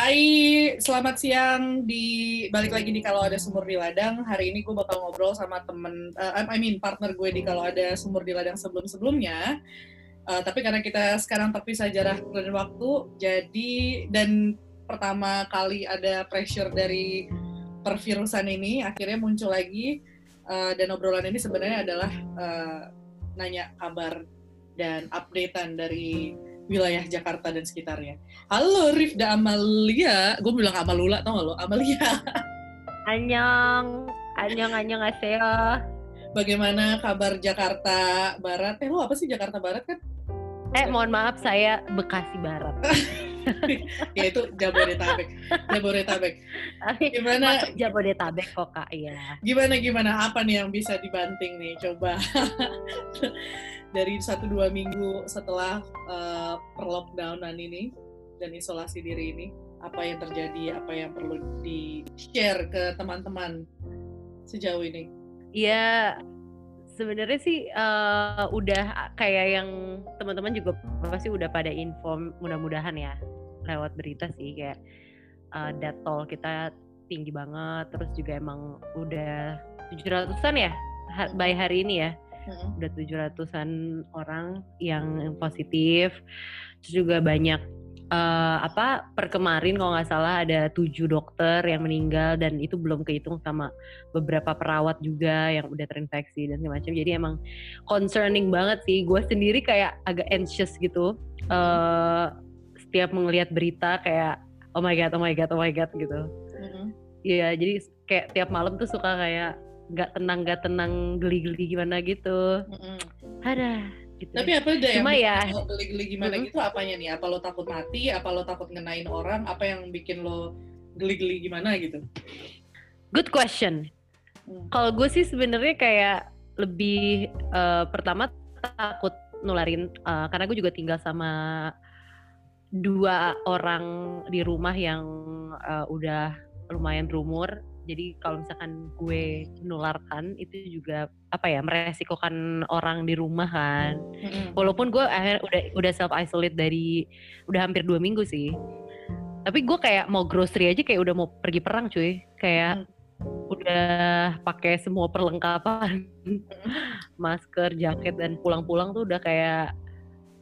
Hai, selamat siang di balik lagi di kalau ada sumur di ladang. Hari ini gue bakal ngobrol sama temen, uh, I mean partner gue di kalau ada sumur di ladang sebelum-sebelumnya. Uh, tapi karena kita sekarang terpisah jarak dan waktu, jadi dan pertama kali ada pressure dari pervirusan ini, akhirnya muncul lagi. Uh, dan obrolan ini sebenarnya adalah uh, nanya kabar dan updatean dari wilayah Jakarta dan sekitarnya. Halo Rifda Amalia, gue bilang Amalula tau gak lo? Amalia. Anyong, anyong, anyong aseo. Bagaimana kabar Jakarta Barat? Eh lo apa sih Jakarta Barat kan? Eh mohon maaf saya Bekasi Barat. ya itu Jabodetabek. Jabodetabek. Gimana? Masuk Jabodetabek kok kak, iya. Gimana gimana? Apa nih yang bisa dibanting nih? Coba. dari satu dua minggu setelah uh, perlockdownan ini dan isolasi diri ini apa yang terjadi apa yang perlu di share ke teman-teman sejauh ini Iya sebenarnya sih uh, udah kayak yang teman-teman juga pasti udah pada inform mudah-mudahan ya lewat berita sih kayak uh, death toll kita tinggi banget terus juga emang udah 700-an ya by hari ini ya hmm. udah tujuh ratusan orang yang positif terus juga banyak uh, apa per kemarin kalau nggak salah ada tujuh dokter yang meninggal dan itu belum kehitung sama beberapa perawat juga yang udah terinfeksi dan macam. Jadi emang concerning banget sih. Gue sendiri kayak agak anxious gitu. Uh, setiap melihat berita kayak oh my god oh my god oh my god gitu. Iya, mm -hmm. jadi kayak tiap malam tuh suka kayak nggak tenang nggak tenang geli-geli gimana gitu. Mm-hmm. ada gitu. tapi apa Cuma yang ya geli-geli gimana mm-hmm. gitu? Apanya nih? Apa lo takut mati? Apa lo takut ngenain orang? Apa yang bikin lo geli-geli gimana gitu? Good question. Hmm. kalau gue sih sebenarnya kayak lebih uh, pertama takut nularin uh, karena gue juga tinggal sama dua orang di rumah yang uh, udah lumayan berumur jadi kalau misalkan gue menularkan itu juga apa ya meresikokan orang di rumah kan mm-hmm. walaupun gue akhirnya udah udah self isolate dari udah hampir dua minggu sih tapi gue kayak mau grocery aja kayak udah mau pergi perang cuy kayak mm. udah pakai semua perlengkapan masker jaket dan pulang-pulang tuh udah kayak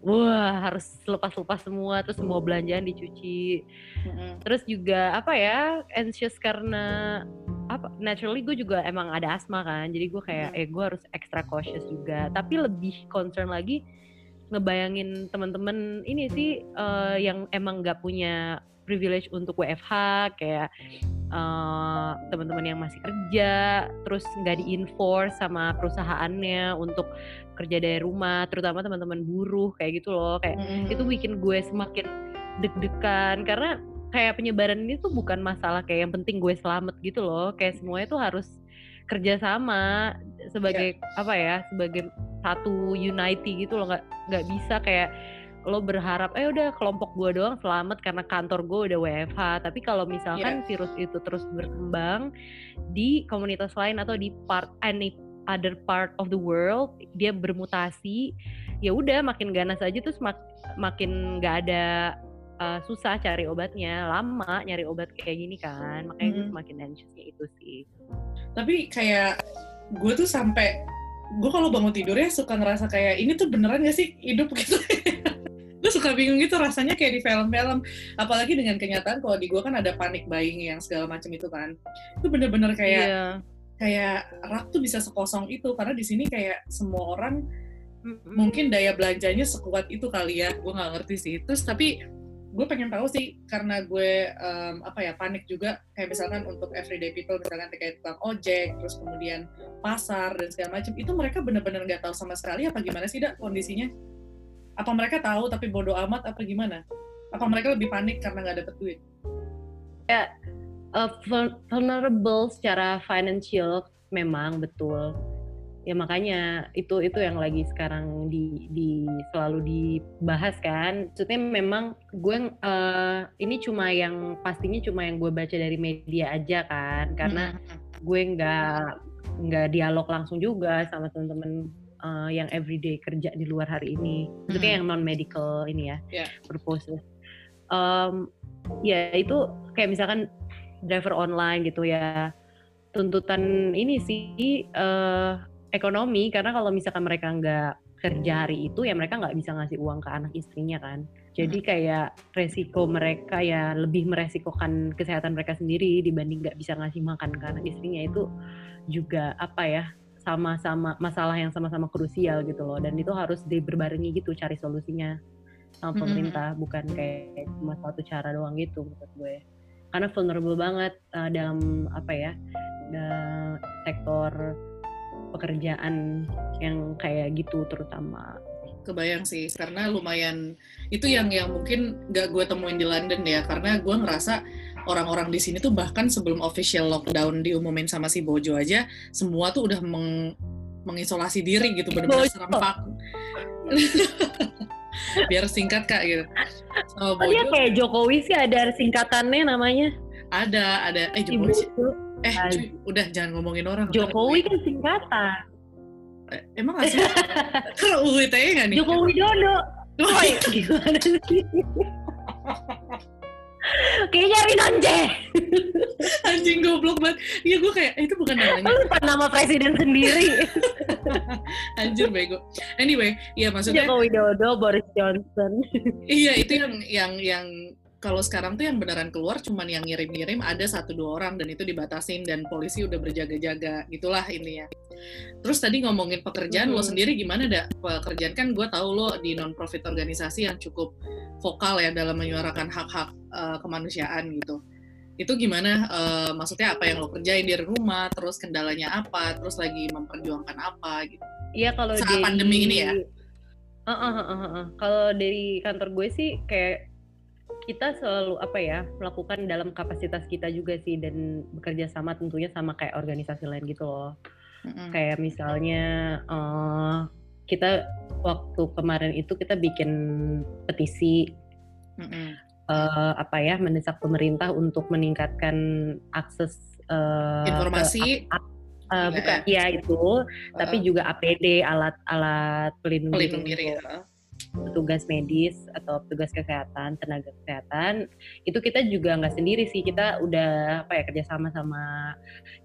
wah harus lepas-lepas semua terus semua belanjaan dicuci. Mm-hmm. terus juga apa ya anxious karena apa naturally gue juga emang ada asma kan jadi gue kayak eh gue harus extra cautious juga. Tapi lebih concern lagi ngebayangin teman-teman ini sih uh, yang emang nggak punya privilege untuk WFH kayak uh, teman-teman yang masih kerja terus nggak diinforce sama perusahaannya untuk kerja dari rumah terutama teman-teman buruh kayak gitu loh kayak mm-hmm. itu bikin gue semakin deg-degan karena kayak penyebaran ini tuh bukan masalah kayak yang penting gue selamat gitu loh kayak semuanya tuh harus kerja sama sebagai yeah. apa ya sebagai satu unity gitu loh nggak nggak bisa kayak lo berharap eh udah kelompok gue doang selamat karena kantor gue udah WFH tapi kalau misalkan yeah. virus itu terus berkembang di komunitas lain atau di part any other part of the world dia bermutasi ya udah makin ganas aja terus mak makin nggak ada uh, susah cari obatnya. Lama nyari obat kayak gini kan makanya mm -hmm. gue semakin anxiousnya itu sih. Tapi kayak gue tuh sampai gue kalau bangun tidurnya suka ngerasa kayak ini tuh beneran gak sih hidup? Gitu. Gue suka bingung gitu rasanya kayak di film-film. Apalagi dengan kenyataan kalau di gue kan ada panik buying yang segala macam itu kan. Itu bener-bener kayak yeah. Kayak rak tuh bisa sekosong itu karena di sini kayak semua orang mungkin daya belanjanya sekuat itu kali ya. Gue nggak ngerti sih. Terus tapi gue pengen tahu sih karena gue um, apa ya panik juga. Kayak misalkan untuk everyday people misalkan kayak tukang ojek terus kemudian pasar dan segala macam itu mereka bener-bener nggak tahu sama sekali apa gimana sih dak kondisinya? Apa mereka tahu tapi bodoh amat apa gimana? Apa mereka lebih panik karena nggak dapet duit? Ya, uh, vulnerable secara financial memang betul. Ya makanya itu itu yang lagi sekarang di, di selalu dibahas kan. Maksudnya memang gue uh, ini cuma yang pastinya cuma yang gue baca dari media aja kan, karena hmm. gue nggak nggak dialog langsung juga sama temen-temen uh, yang everyday kerja di luar hari ini, maksudnya hmm. yang non medical ini ya, yeah. purposes. Um, ya itu kayak misalkan driver online gitu ya. Tuntutan ini sih uh, ekonomi karena kalau misalkan mereka nggak kerja hari itu ya mereka nggak bisa ngasih uang ke anak istrinya kan. Jadi kayak resiko mereka ya lebih meresikokan kesehatan mereka sendiri dibanding nggak bisa ngasih makan ke anak istrinya itu juga apa ya sama-sama masalah yang sama-sama krusial gitu loh. Dan itu harus diberbarengi gitu cari solusinya sama pemerintah mm-hmm. bukan kayak cuma satu cara doang gitu menurut gue karena vulnerable banget uh, dalam apa ya sektor pekerjaan yang kayak gitu terutama. Kebayang sih karena lumayan itu yang yang mungkin gak gue temuin di London ya karena gue ngerasa orang-orang di sini tuh bahkan sebelum official lockdown diumumin sama si Bojo aja semua tuh udah meng, mengisolasi diri gitu benar-benar serempak biar singkat kak gitu. Sama Bojo, oh, dia kayak Jokowi sih ada singkatannya namanya. Ada ada. Eh Jokowi sih. eh cuy, udah jangan ngomongin orang. Jokowi kan singkatan. Eh, emang asli? Kalau UITE nggak nih? Jokowi Dodo. Oh, gimana sih Kayaknya Rinonje. Anjing goblok banget. Iya gue kayak, eh, itu bukan namanya. Lu lupa nama presiden sendiri. Anjir bego. Anyway, iya maksudnya. Joko Widodo, Boris Johnson. iya itu yang yang yang kalau sekarang tuh yang beneran keluar cuman yang ngirim-ngirim ada satu dua orang dan itu dibatasin dan polisi udah berjaga-jaga gitulah ini ya. Terus tadi ngomongin pekerjaan mm -hmm. lo sendiri gimana dak pekerjaan kan gue tahu lo di non profit organisasi yang cukup vokal ya dalam menyuarakan hak-hak uh, kemanusiaan gitu. Itu gimana? Uh, maksudnya apa yang lo kerjain di rumah? Terus kendalanya apa? Terus lagi memperjuangkan apa gitu? Iya kalau saat dari... pandemi ini ya. Uh, uh, uh, uh, uh. Kalau dari kantor gue sih kayak kita selalu apa ya melakukan dalam kapasitas kita juga sih dan bekerja sama tentunya sama kayak organisasi lain gitu loh. Mm-hmm. kayak misalnya uh, kita waktu kemarin itu kita bikin petisi mm-hmm. uh, apa ya mendesak pemerintah untuk meningkatkan akses uh, informasi? ke, uh, bukan ya itu uh, tapi juga APD alat-alat pelindung, pelindung diri ya petugas medis atau petugas kesehatan, tenaga kesehatan, itu kita juga nggak sendiri sih, kita udah apa ya kerjasama sama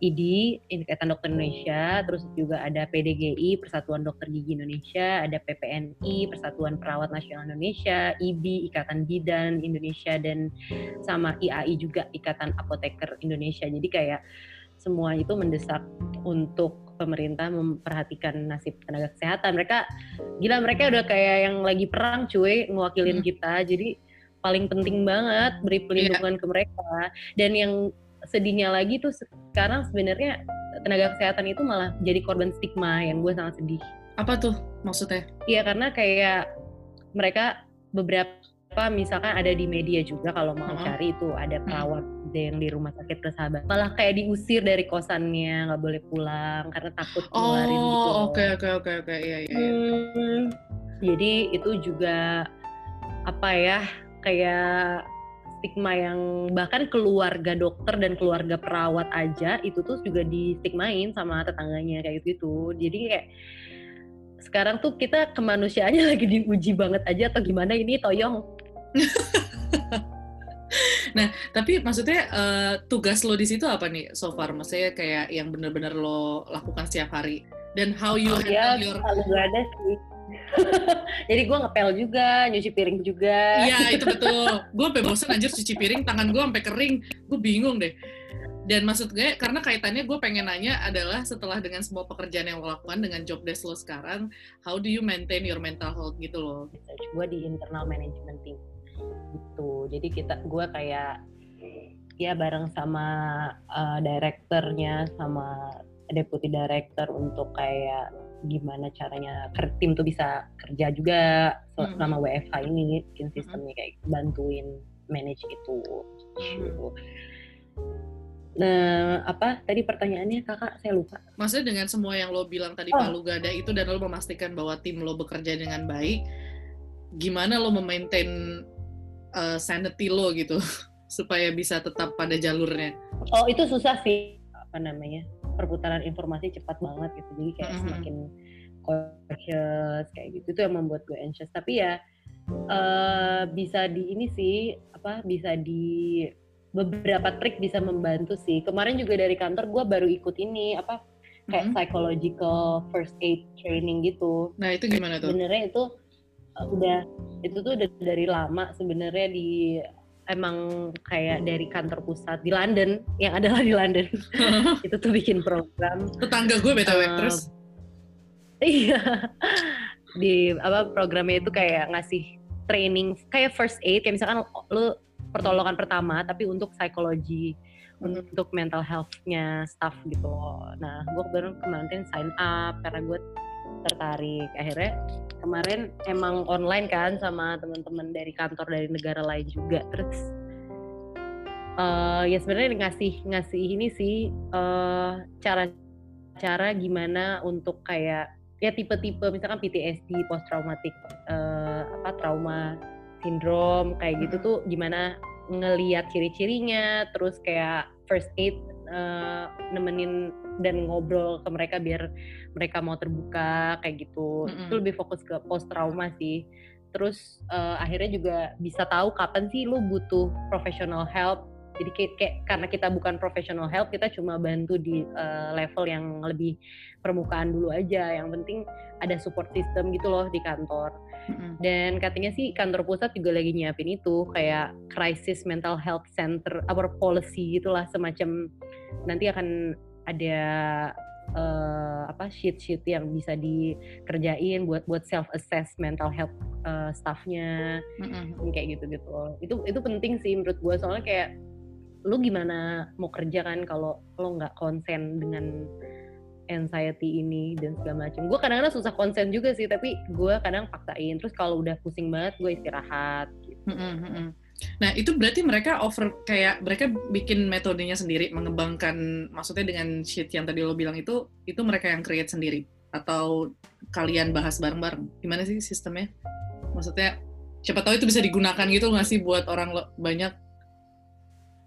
ID, Ikatan Dokter Indonesia, terus juga ada PDGI, Persatuan Dokter Gigi Indonesia, ada PPNI, Persatuan Perawat Nasional Indonesia, IBI, Ikatan Bidan Indonesia, dan sama IAI juga, Ikatan Apoteker Indonesia. Jadi kayak semua itu mendesak untuk pemerintah memperhatikan nasib tenaga kesehatan. Mereka gila mereka udah kayak yang lagi perang cuy ngewakilin hmm. kita. Jadi paling penting banget beri iya. pelindungan yeah. ke mereka. Dan yang sedihnya lagi tuh sekarang sebenarnya tenaga kesehatan itu malah jadi korban stigma yang gue sangat sedih. Apa tuh maksudnya? Iya karena kayak mereka beberapa apa misalkan ada di media juga kalau mau uh -huh. cari itu ada perawat -huh. yang di rumah sakit persahabatan malah kayak diusir dari kosannya nggak boleh pulang karena takut keluarin oh, gitu. Oh oke oke oke oke iya iya. iya. Hmm, jadi itu juga apa ya kayak stigma yang bahkan keluarga dokter dan keluarga perawat aja itu tuh juga di stigmain sama tetangganya kayak gitu. Jadi kayak sekarang tuh kita kemanusiaannya lagi diuji banget aja atau gimana ini Toyong nah, tapi maksudnya uh, tugas lo di situ apa nih so far? Maksudnya kayak yang bener-bener lo lakukan setiap hari dan how you oh, handle ya, your gak ada sih. Jadi gue ngepel juga, nyuci piring juga. Iya itu betul. gue sampai bosan anjir cuci piring, tangan gue sampai kering. Gue bingung deh. Dan maksud gue, karena kaitannya gue pengen nanya adalah setelah dengan semua pekerjaan yang lo lakukan dengan job desk lo sekarang, how do you maintain your mental health gitu loh? Gue di internal management team gitu jadi kita gue kayak ya bareng sama uh, direkturnya sama deputi director untuk kayak gimana caranya tim tuh bisa kerja juga hmm. selama hmm. WFH ini bikin hmm. sistemnya kayak bantuin manage itu gitu. Nah, apa tadi pertanyaannya kakak? Saya lupa. Maksudnya dengan semua yang lo bilang tadi oh. Palu Gada itu dan lo memastikan bahwa tim lo bekerja dengan baik, gimana lo memaintain uh, sanity lo gitu supaya bisa tetap pada jalurnya. Oh itu susah sih apa namanya perputaran informasi cepat banget gitu jadi kayak mm -hmm. semakin cautious kayak gitu itu yang membuat gue anxious tapi ya uh, bisa di ini sih apa bisa di beberapa trik bisa membantu sih. Kemarin juga dari kantor gue baru ikut ini apa kayak mm-hmm. psychological first aid training gitu. Nah itu gimana tuh? Sebenarnya itu udah itu tuh udah dari lama sebenarnya di emang kayak dari kantor pusat di London yang adalah di London itu tuh bikin program. Tetangga gue btw uh, terus. Iya di apa programnya itu kayak ngasih training kayak first aid kayak misalkan lu pertolongan pertama tapi untuk psikologi hmm. untuk mental health-nya staff gitu nah gue baru kemarin sign up karena gue tertarik akhirnya kemarin emang online kan sama teman-teman dari kantor dari negara lain juga. Terus uh, ya sebenarnya ngasih ngasih ini sih uh, cara cara gimana untuk kayak ya tipe-tipe misalkan PTSD post traumatic uh, apa trauma sindrom kayak gitu tuh gimana ngeliat ciri-cirinya terus kayak first aid uh, nemenin dan ngobrol ke mereka biar mereka mau terbuka kayak gitu. Mm-hmm. itu lebih fokus ke post trauma sih. Terus uh, akhirnya juga bisa tahu kapan sih lu butuh professional help. Jadi kayak, kayak karena kita bukan professional help kita cuma bantu di uh, level yang lebih permukaan dulu aja. Yang penting ada support system gitu loh di kantor dan katanya sih kantor pusat juga lagi nyiapin itu kayak crisis mental health center our policy gitulah semacam. Nanti akan ada uh, apa sheet-sheet yang bisa dikerjain buat buat self assess mental health uh, staffnya. Mm-hmm. kayak gitu gitu itu itu penting sih menurut gue soalnya kayak lu gimana mau kerja kan kalau lo nggak konsen dengan anxiety ini dan segala macam. Gue kadang-kadang susah konsen juga sih, tapi gue kadang paksain. Terus kalau udah pusing banget, gue istirahat. Gitu. -hmm. Nah itu berarti mereka over kayak mereka bikin metodenya sendiri, mengembangkan maksudnya dengan sheet yang tadi lo bilang itu, itu mereka yang create sendiri atau kalian bahas bareng-bareng? Gimana sih sistemnya? Maksudnya siapa tahu itu bisa digunakan gitu nggak sih buat orang banyak?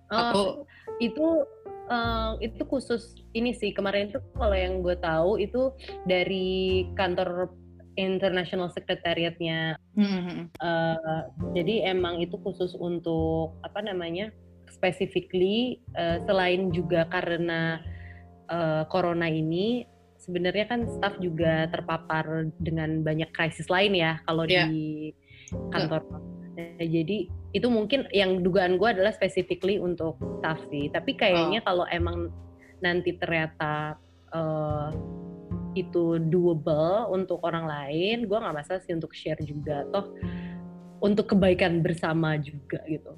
Oh, atau itu uh, itu khusus ini sih kemarin itu kalau yang gue tahu itu dari kantor international secretariatnya mm-hmm. uh, jadi emang itu khusus untuk apa namanya specifically uh, selain juga karena uh, corona ini sebenarnya kan staff juga terpapar dengan banyak krisis lain ya kalau yeah. di kantor yeah Nah, jadi itu mungkin yang dugaan gue adalah specifically untuk staff sih. Tapi kayaknya oh. kalau emang nanti ternyata uh, itu doable untuk orang lain, gue nggak masalah sih untuk share juga. Toh untuk kebaikan bersama juga gitu.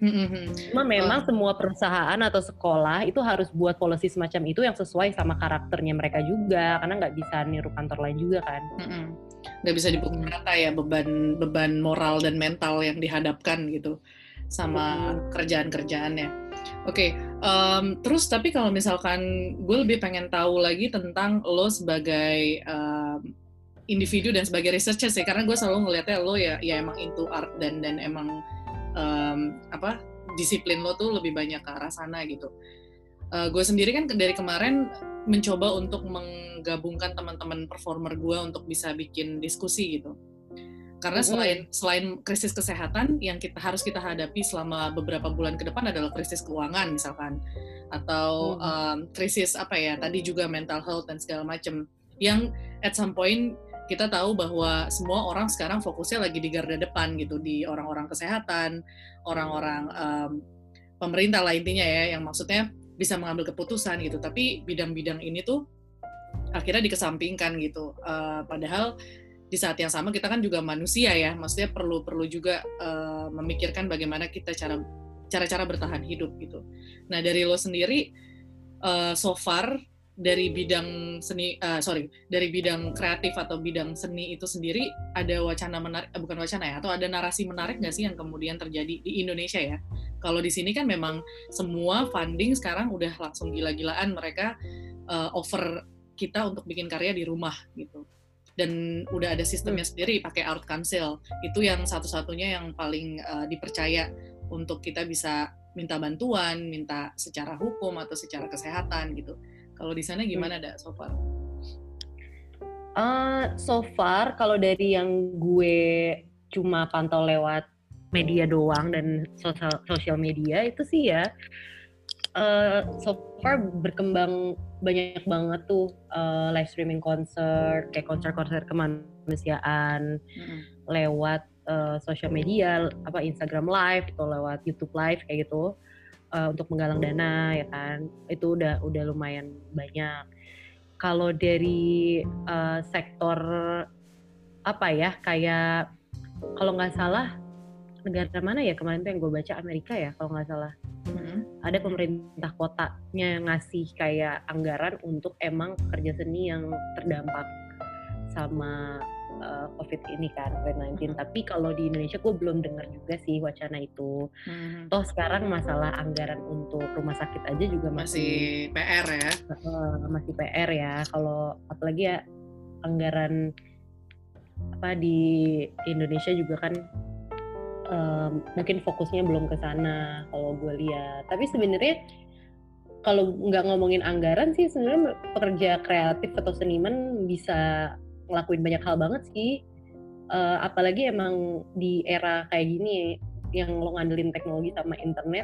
Mm-hmm. Cuma memang oh. semua perusahaan atau sekolah itu harus buat policy semacam itu yang sesuai sama karakternya mereka juga, karena nggak bisa niru kantor lain juga kan. Mm-hmm. Nggak bisa dipukul rata ya beban beban moral dan mental yang dihadapkan gitu sama mm-hmm. kerjaan-kerjaannya. Oke, okay, um, terus tapi kalau misalkan gue lebih pengen tahu lagi tentang lo sebagai um, individu dan sebagai researcher sih, karena gue selalu ngelihatnya lo ya ya emang into art dan dan emang um, apa disiplin lo tuh lebih banyak ke arah sana gitu. Uh, gue sendiri kan dari kemarin mencoba untuk menggabungkan teman-teman performer gue untuk bisa bikin diskusi gitu. Karena selain selain krisis kesehatan yang kita harus kita hadapi selama beberapa bulan ke depan adalah krisis keuangan misalkan. Atau um, krisis apa ya tadi juga mental health dan segala macam yang at some point kita tahu bahwa semua orang sekarang fokusnya lagi di garda depan gitu di orang-orang kesehatan, orang-orang um, pemerintah lah intinya ya. Yang maksudnya bisa mengambil keputusan gitu. Tapi bidang-bidang ini tuh akhirnya dikesampingkan gitu. Uh, padahal di saat yang sama kita kan juga manusia ya, maksudnya perlu perlu juga uh, memikirkan bagaimana kita cara cara-cara bertahan hidup gitu. Nah dari lo sendiri uh, so far dari bidang seni uh, sorry dari bidang kreatif atau bidang seni itu sendiri ada wacana menarik bukan wacana ya atau ada narasi menarik nggak sih yang kemudian terjadi di Indonesia ya kalau di sini kan memang semua funding sekarang udah langsung gila-gilaan mereka uh, offer kita untuk bikin karya di rumah gitu dan udah ada sistemnya hmm. sendiri pakai art council itu yang satu-satunya yang paling uh, dipercaya untuk kita bisa minta bantuan minta secara hukum atau secara kesehatan gitu kalau di sana gimana ada so far? Uh, so far kalau dari yang gue cuma pantau lewat media doang dan sosial sosial media itu sih ya uh, so far berkembang banyak banget tuh uh, live streaming konser kayak konser-konser kemanusiaan mm-hmm. lewat uh, sosial media apa Instagram live atau lewat YouTube live kayak gitu uh, untuk menggalang dana ya kan itu udah udah lumayan banyak kalau dari uh, sektor apa ya kayak kalau nggak salah negara mana ya kemarin tuh yang gue baca Amerika ya kalau nggak salah hmm. ada pemerintah kotanya yang ngasih kayak anggaran untuk emang kerja seni yang terdampak sama uh, COVID ini kan COVID-19. Hmm. Tapi kalau di Indonesia gue belum dengar juga sih wacana itu. Hmm. Toh sekarang masalah anggaran untuk rumah sakit aja juga masih, masih PR ya. Uh, masih PR ya. Kalau apalagi ya anggaran apa di Indonesia juga kan um, mungkin fokusnya belum ke sana kalau gue lihat. Tapi sebenarnya kalau nggak ngomongin anggaran sih sebenarnya pekerja kreatif atau seniman bisa ngelakuin banyak hal banget sih. Uh, apalagi emang di era kayak gini yang lo ngandelin teknologi sama internet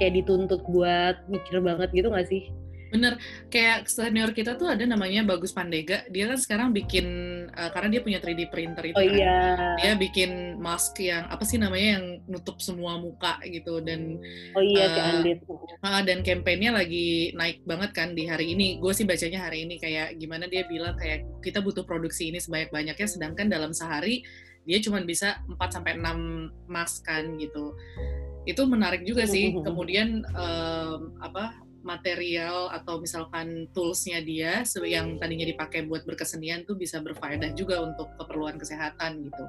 kayak dituntut buat mikir banget gitu gak sih Bener, kayak senior kita tuh ada namanya Bagus Pandega. Dia kan sekarang bikin uh, karena dia punya 3D printer itu oh, kan. Iya. Dia bikin mask yang apa sih namanya yang nutup semua muka gitu dan Oh iya uh, Andit. Uh, dan kampanyenya lagi naik banget kan di hari ini. Gue sih bacanya hari ini kayak gimana dia bilang kayak kita butuh produksi ini sebanyak-banyaknya sedangkan dalam sehari dia cuma bisa 4 sampai 6 mask kan gitu. Itu menarik juga sih. Kemudian um, apa material atau misalkan toolsnya dia yang tadinya dipakai buat berkesenian tuh bisa berfaedah juga untuk keperluan kesehatan gitu.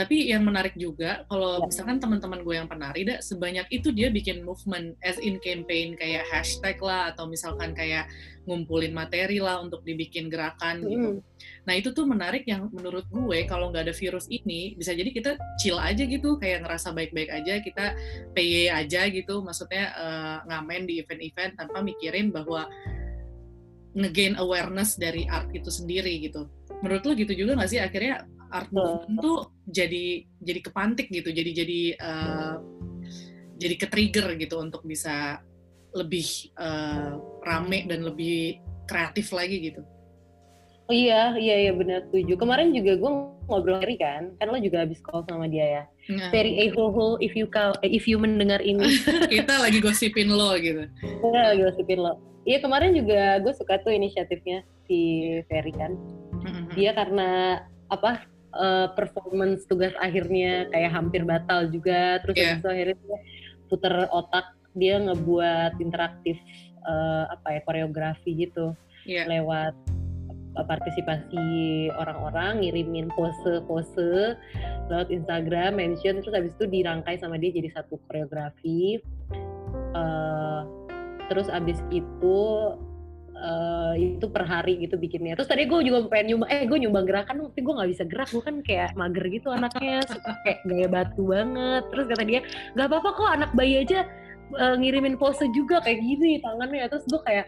Tapi yang menarik juga kalau ya. misalkan teman-teman gue yang penari, dah sebanyak itu dia bikin movement as in campaign kayak hashtag lah atau misalkan kayak ngumpulin materi lah untuk dibikin gerakan gitu. Hmm. Nah itu tuh menarik yang menurut gue kalau nggak ada virus ini bisa jadi kita chill aja gitu kayak ngerasa baik-baik aja kita PY aja gitu maksudnya uh, ngamen di event-event tanpa mikirin bahwa ngegain awareness dari art itu sendiri gitu. Menurut lo gitu juga nggak sih akhirnya art movement tuh jadi jadi kepantik gitu jadi jadi uh, jadi ke trigger gitu untuk bisa lebih uh, rame dan lebih kreatif lagi gitu. Oh iya iya iya benar setuju. Kemarin juga gue ngobrol Ferry kan kan lo juga habis call sama dia ya. Nah. Ferry eh ho ho if you call, eh, if you mendengar ini. Kita lagi gosipin lo gitu. Kita lagi gosipin lo. Iya kemarin juga gue suka tuh inisiatifnya si Ferry kan. Mm-hmm. dia karena apa uh, performance tugas akhirnya kayak hampir batal juga terus yeah. itu akhirnya puter otak dia ngebuat interaktif uh, apa ya koreografi gitu yeah. lewat uh, partisipasi orang-orang ngirimin pose-pose lewat Instagram mention terus habis itu dirangkai sama dia jadi satu koreografi uh, terus abis itu uh, itu per hari gitu bikinnya. Terus tadi gue juga pengen nyumbang, eh gue nyumbang gerakan, tapi gue nggak bisa gerak, gue kan kayak mager gitu anaknya, kayak gaya batu banget. Terus kata dia, nggak apa-apa kok anak bayi aja uh, ngirimin pose juga kayak gini tangannya. Terus gue kayak,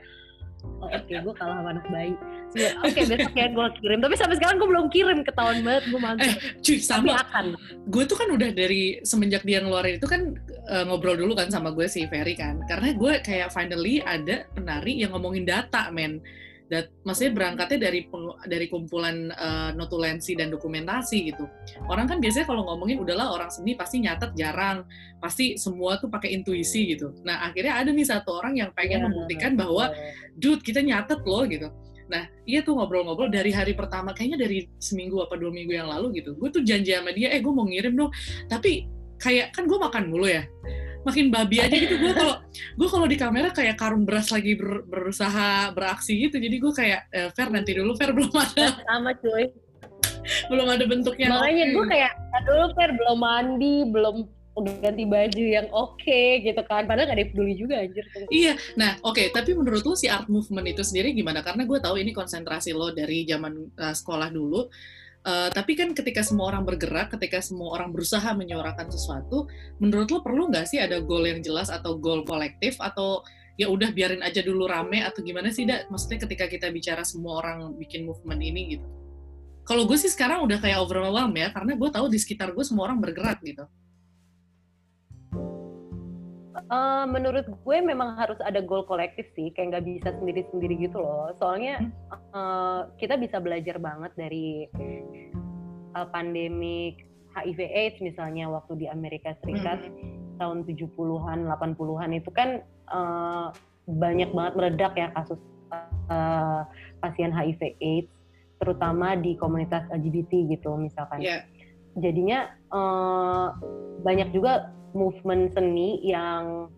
oh, oke okay, gue kalah sama anak bayi. Oke okay, besok ya gue kirim. Tapi sampai sekarang gue belum kirim ketahuan banget gue mantap eh, cuy sama. akan. Gue tuh kan udah dari semenjak dia ngeluarin itu kan uh, ngobrol dulu kan sama gue si Ferry kan. Karena gue kayak finally ada penari yang ngomongin data men dat maksudnya berangkatnya dari dari kumpulan uh, notulensi dan dokumentasi gitu. Orang kan biasanya kalau ngomongin udahlah orang seni pasti nyatet jarang, pasti semua tuh pakai intuisi gitu. Nah akhirnya ada nih satu orang yang pengen yeah. membuktikan bahwa, dude kita nyatet loh gitu. Nah, iya tuh ngobrol-ngobrol dari hari pertama, kayaknya dari seminggu apa dua minggu yang lalu gitu. Gue tuh janji sama dia, eh gue mau ngirim dong. Tapi kayak kan gue makan mulu ya makin babi aja gitu. Gue kalau gue kalau di kamera kayak karung beras lagi ber, berusaha beraksi gitu. Jadi gue kayak eh, Fer nanti dulu Fer. Belum ada. Sama cuy. Belum ada bentuknya. Makanya okay. gue kayak dulu Fer belum mandi belum udah ganti baju yang oke okay, gitu kan. Padahal gak ada peduli juga anjir. Iya. Nah oke. Okay. tapi menurut lo si art movement itu sendiri gimana? Karena gue tahu ini konsentrasi lo dari zaman uh, sekolah dulu Uh, tapi kan ketika semua orang bergerak, ketika semua orang berusaha menyuarakan sesuatu, menurut lo perlu nggak sih ada goal yang jelas atau goal kolektif atau ya udah biarin aja dulu rame atau gimana sih, Dak? Maksudnya ketika kita bicara semua orang bikin movement ini gitu? kalau gue sih sekarang udah kayak overwhelmed ya karena gue tahu di sekitar gue semua orang bergerak gitu Uh, menurut gue memang harus ada goal kolektif sih, kayak nggak bisa sendiri-sendiri gitu loh. Soalnya uh, kita bisa belajar banget dari uh, pandemik HIV/AIDS misalnya waktu di Amerika Serikat hmm. tahun 70-an, 80-an itu kan uh, banyak banget meledak ya kasus uh, pasien HIV/AIDS, terutama di komunitas LGBT gitu misalkan. Yeah. Jadinya uh, banyak juga movement seni yang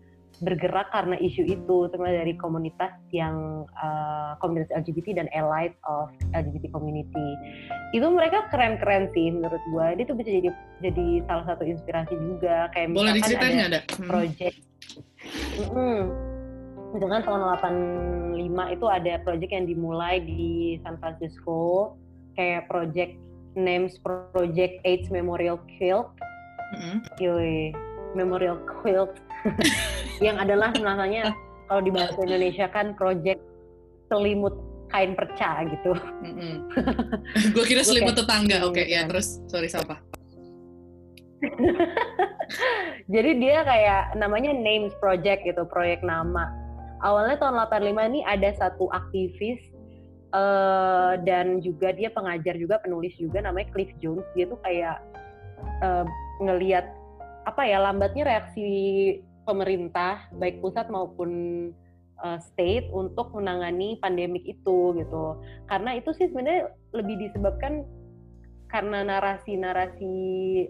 bergerak karena isu itu terutama dari komunitas yang uh, komunitas LGBT dan allied of LGBT community. Itu mereka keren-keren sih menurut gue itu bisa jadi jadi salah satu inspirasi juga. Kayak boleh diceritain ada, ada hmm. project mm -hmm. misalkan tahun 85 itu ada project yang dimulai di San Francisco. Kayak project names project AIDS Memorial Quilt mm -hmm. Yoi memorial quilt yang adalah namanya kalau di bahasa Indonesia kan project selimut kain perca gitu. Mm-hmm. gue kira selimut tetangga. Oke, okay, ya terus sorry siapa? Jadi dia kayak namanya names project gitu, proyek nama. Awalnya tahun 85 ini ada satu aktivis uh, dan juga dia pengajar juga, penulis juga namanya Cliff Jones. Dia tuh kayak uh, ngeliat apa ya lambatnya reaksi pemerintah baik pusat maupun uh, state untuk menangani pandemik itu gitu. Karena itu sih sebenarnya lebih disebabkan karena narasi-narasi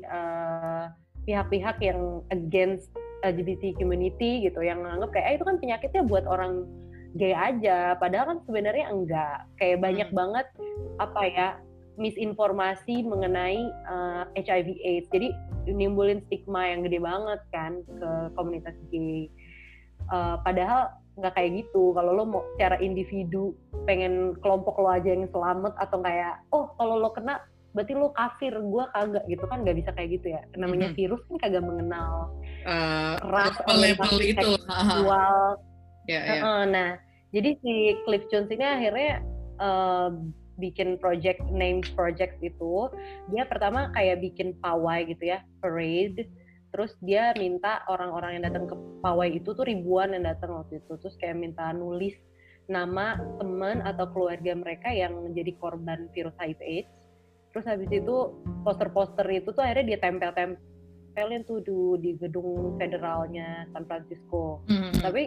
uh, pihak-pihak yang against LGBT community gitu yang menganggap kayak eh, itu kan penyakitnya buat orang gay aja padahal kan sebenarnya enggak kayak banyak hmm. banget apa ya misinformasi mengenai uh, eh, HIV AIDS. Jadi nimbulin stigma yang gede banget kan ke komunitas gay. Uh, padahal nggak kayak gitu. Kalau lo mau secara individu pengen kelompok lo aja yang selamat atau kayak oh kalau lo kena berarti lo kafir, gue kagak gitu kan nggak bisa kayak gitu ya. Namanya virus kan kagak mengenal uh, ras, level itu. seksual. Yeah, yeah. Uh, nah, jadi si Cliff Jones ini akhirnya uh, bikin project names project itu dia pertama kayak bikin pawai gitu ya parade. Terus dia minta orang-orang yang datang ke pawai itu tuh ribuan yang datang waktu itu. Terus kayak minta nulis nama teman atau keluarga mereka yang menjadi korban virus HIV AIDS. Terus habis itu poster-poster itu tuh akhirnya dia tempel-tempelin tuh di, di gedung federalnya San Francisco. Mm -hmm. tapi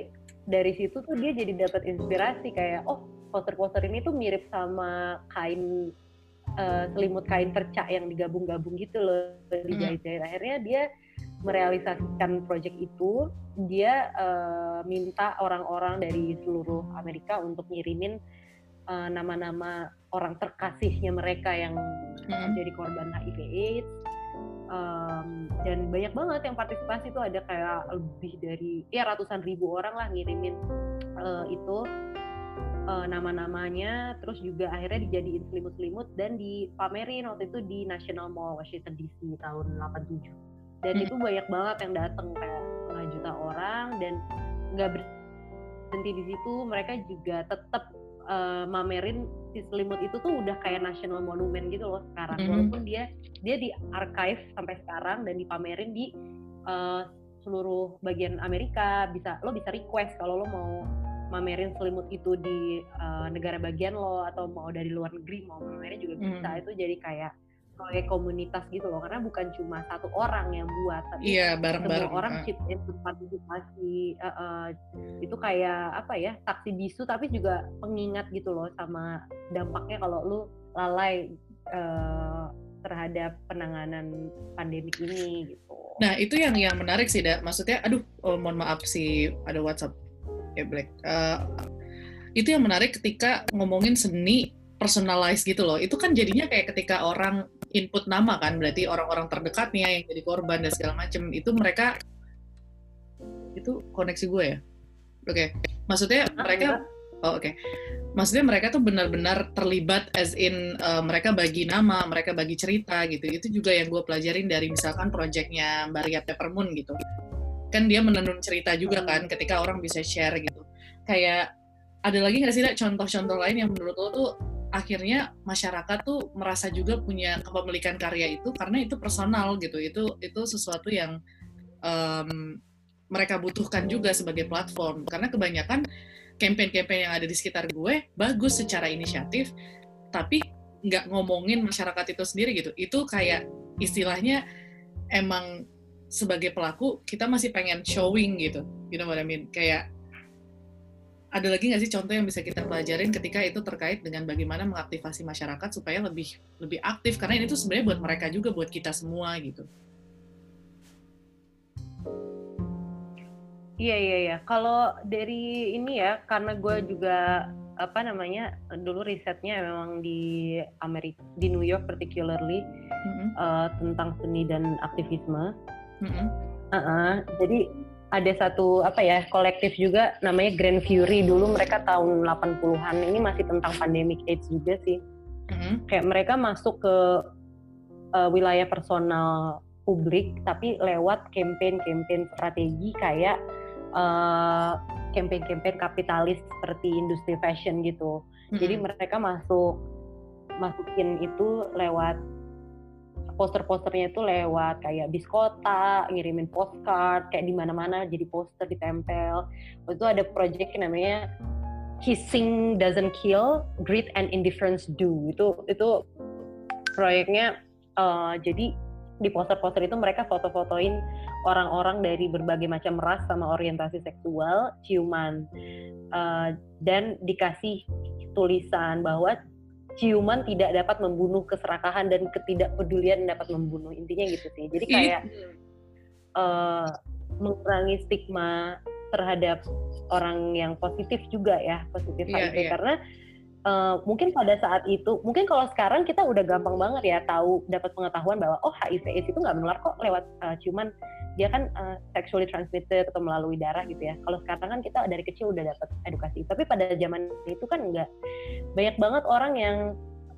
dari situ tuh dia jadi dapat inspirasi kayak oh poster-poster ini tuh mirip sama kain uh, selimut kain perca yang digabung-gabung gitu loh dijahit-jahit. Akhirnya dia merealisasikan proyek itu, dia uh, minta orang-orang dari seluruh Amerika untuk ngirimin eh, nama-nama orang terkasihnya mereka yang hmm. jadi korban HIV/AIDS. Um, dan banyak banget yang partisipasi itu ada kayak lebih dari ya ratusan ribu orang lah ngirimin uh, itu uh, nama-namanya terus juga akhirnya dijadiin selimut-selimut dan dipamerin waktu itu di National Mall Washington DC tahun 87 dan hmm. itu banyak banget yang datang kayak setengah juta orang dan nggak berhenti di situ mereka juga tetap uh, mamerin si selimut itu tuh udah kayak national monument gitu loh sekarang hmm. walaupun dia dia di archive sampai sekarang dan dipamerin di uh, seluruh bagian Amerika bisa lo bisa request kalau lo mau mamerin selimut itu di uh, negara bagian lo atau mau dari luar negeri mau mamerin juga bisa hmm. itu jadi kayak proyek komunitas gitu loh karena bukan cuma satu orang yang buat tapi iya, bareng -bareng. semua orang chip in partisipasi uh, uh, itu kayak apa ya saksi bisu tapi juga pengingat gitu loh sama dampaknya kalau lu lalai uh, terhadap penanganan pandemi ini gitu. Nah itu yang yang menarik sih, da. Maksudnya, aduh, oh, mohon maaf sih ada WhatsApp ya Black. Uh, itu yang menarik ketika ngomongin seni personalized gitu loh. Itu kan jadinya kayak ketika orang input nama kan, berarti orang-orang terdekatnya yang jadi korban dan segala macam itu mereka itu koneksi gue ya. Oke, okay. maksudnya mereka Oh oke, okay. maksudnya mereka tuh benar-benar terlibat as in uh, mereka bagi nama, mereka bagi cerita gitu. Itu juga yang gue pelajarin dari misalkan proyeknya Maria Peppermoon gitu kan dia menenun cerita juga kan ketika orang bisa share gitu. Kayak ada lagi nggak sih contoh-contoh lain yang menurut lo tuh akhirnya masyarakat tuh merasa juga punya kepemilikan karya itu karena itu personal gitu. Itu itu sesuatu yang um, mereka butuhkan juga sebagai platform. Karena kebanyakan campaign-campaign yang ada di sekitar gue bagus secara inisiatif tapi nggak ngomongin masyarakat itu sendiri gitu. Itu kayak istilahnya emang sebagai pelaku kita masih pengen showing gitu you know what I mean kayak ada lagi nggak sih contoh yang bisa kita pelajarin ketika itu terkait dengan bagaimana mengaktifasi masyarakat supaya lebih lebih aktif karena ini tuh sebenarnya buat mereka juga buat kita semua gitu. Iya iya iya. Kalau dari ini ya karena gue juga apa namanya dulu risetnya memang di Amerika di New York particularly mm-hmm. uh, tentang seni dan aktivisme. Mm-hmm. Uh-uh. Jadi ada satu apa ya kolektif juga namanya Grand Fury dulu mereka tahun 80-an ini masih tentang pandemic AIDS juga sih mm-hmm. kayak mereka masuk ke uh, wilayah personal publik tapi lewat campaign-campaign strategi kayak uh, campaign-campaign kapitalis seperti industri fashion gitu mm-hmm. jadi mereka masuk masukin itu lewat poster-posternya itu lewat kayak bis kota, ngirimin postcard, kayak di mana-mana jadi poster ditempel. Itu ada project namanya Kissing Doesn't Kill, Greed and Indifference Do. Itu itu proyeknya uh, jadi di poster-poster itu mereka foto-fotoin orang-orang dari berbagai macam ras sama orientasi seksual, ciuman, uh, dan dikasih tulisan bahwa ciuman tidak dapat membunuh keserakahan dan ketidakpedulian dapat membunuh. Intinya gitu sih. Jadi kayak uh, mengurangi stigma terhadap orang yang positif juga ya positif yeah, HIV yeah. karena uh, mungkin pada saat itu mungkin kalau sekarang kita udah gampang banget ya tahu dapat pengetahuan bahwa oh HIV itu nggak menular kok lewat uh, ciuman dia kan uh, sexually transmitted atau melalui darah gitu ya. Kalau sekarang kan kita dari kecil udah dapat edukasi. Tapi pada zaman itu kan enggak banyak banget orang yang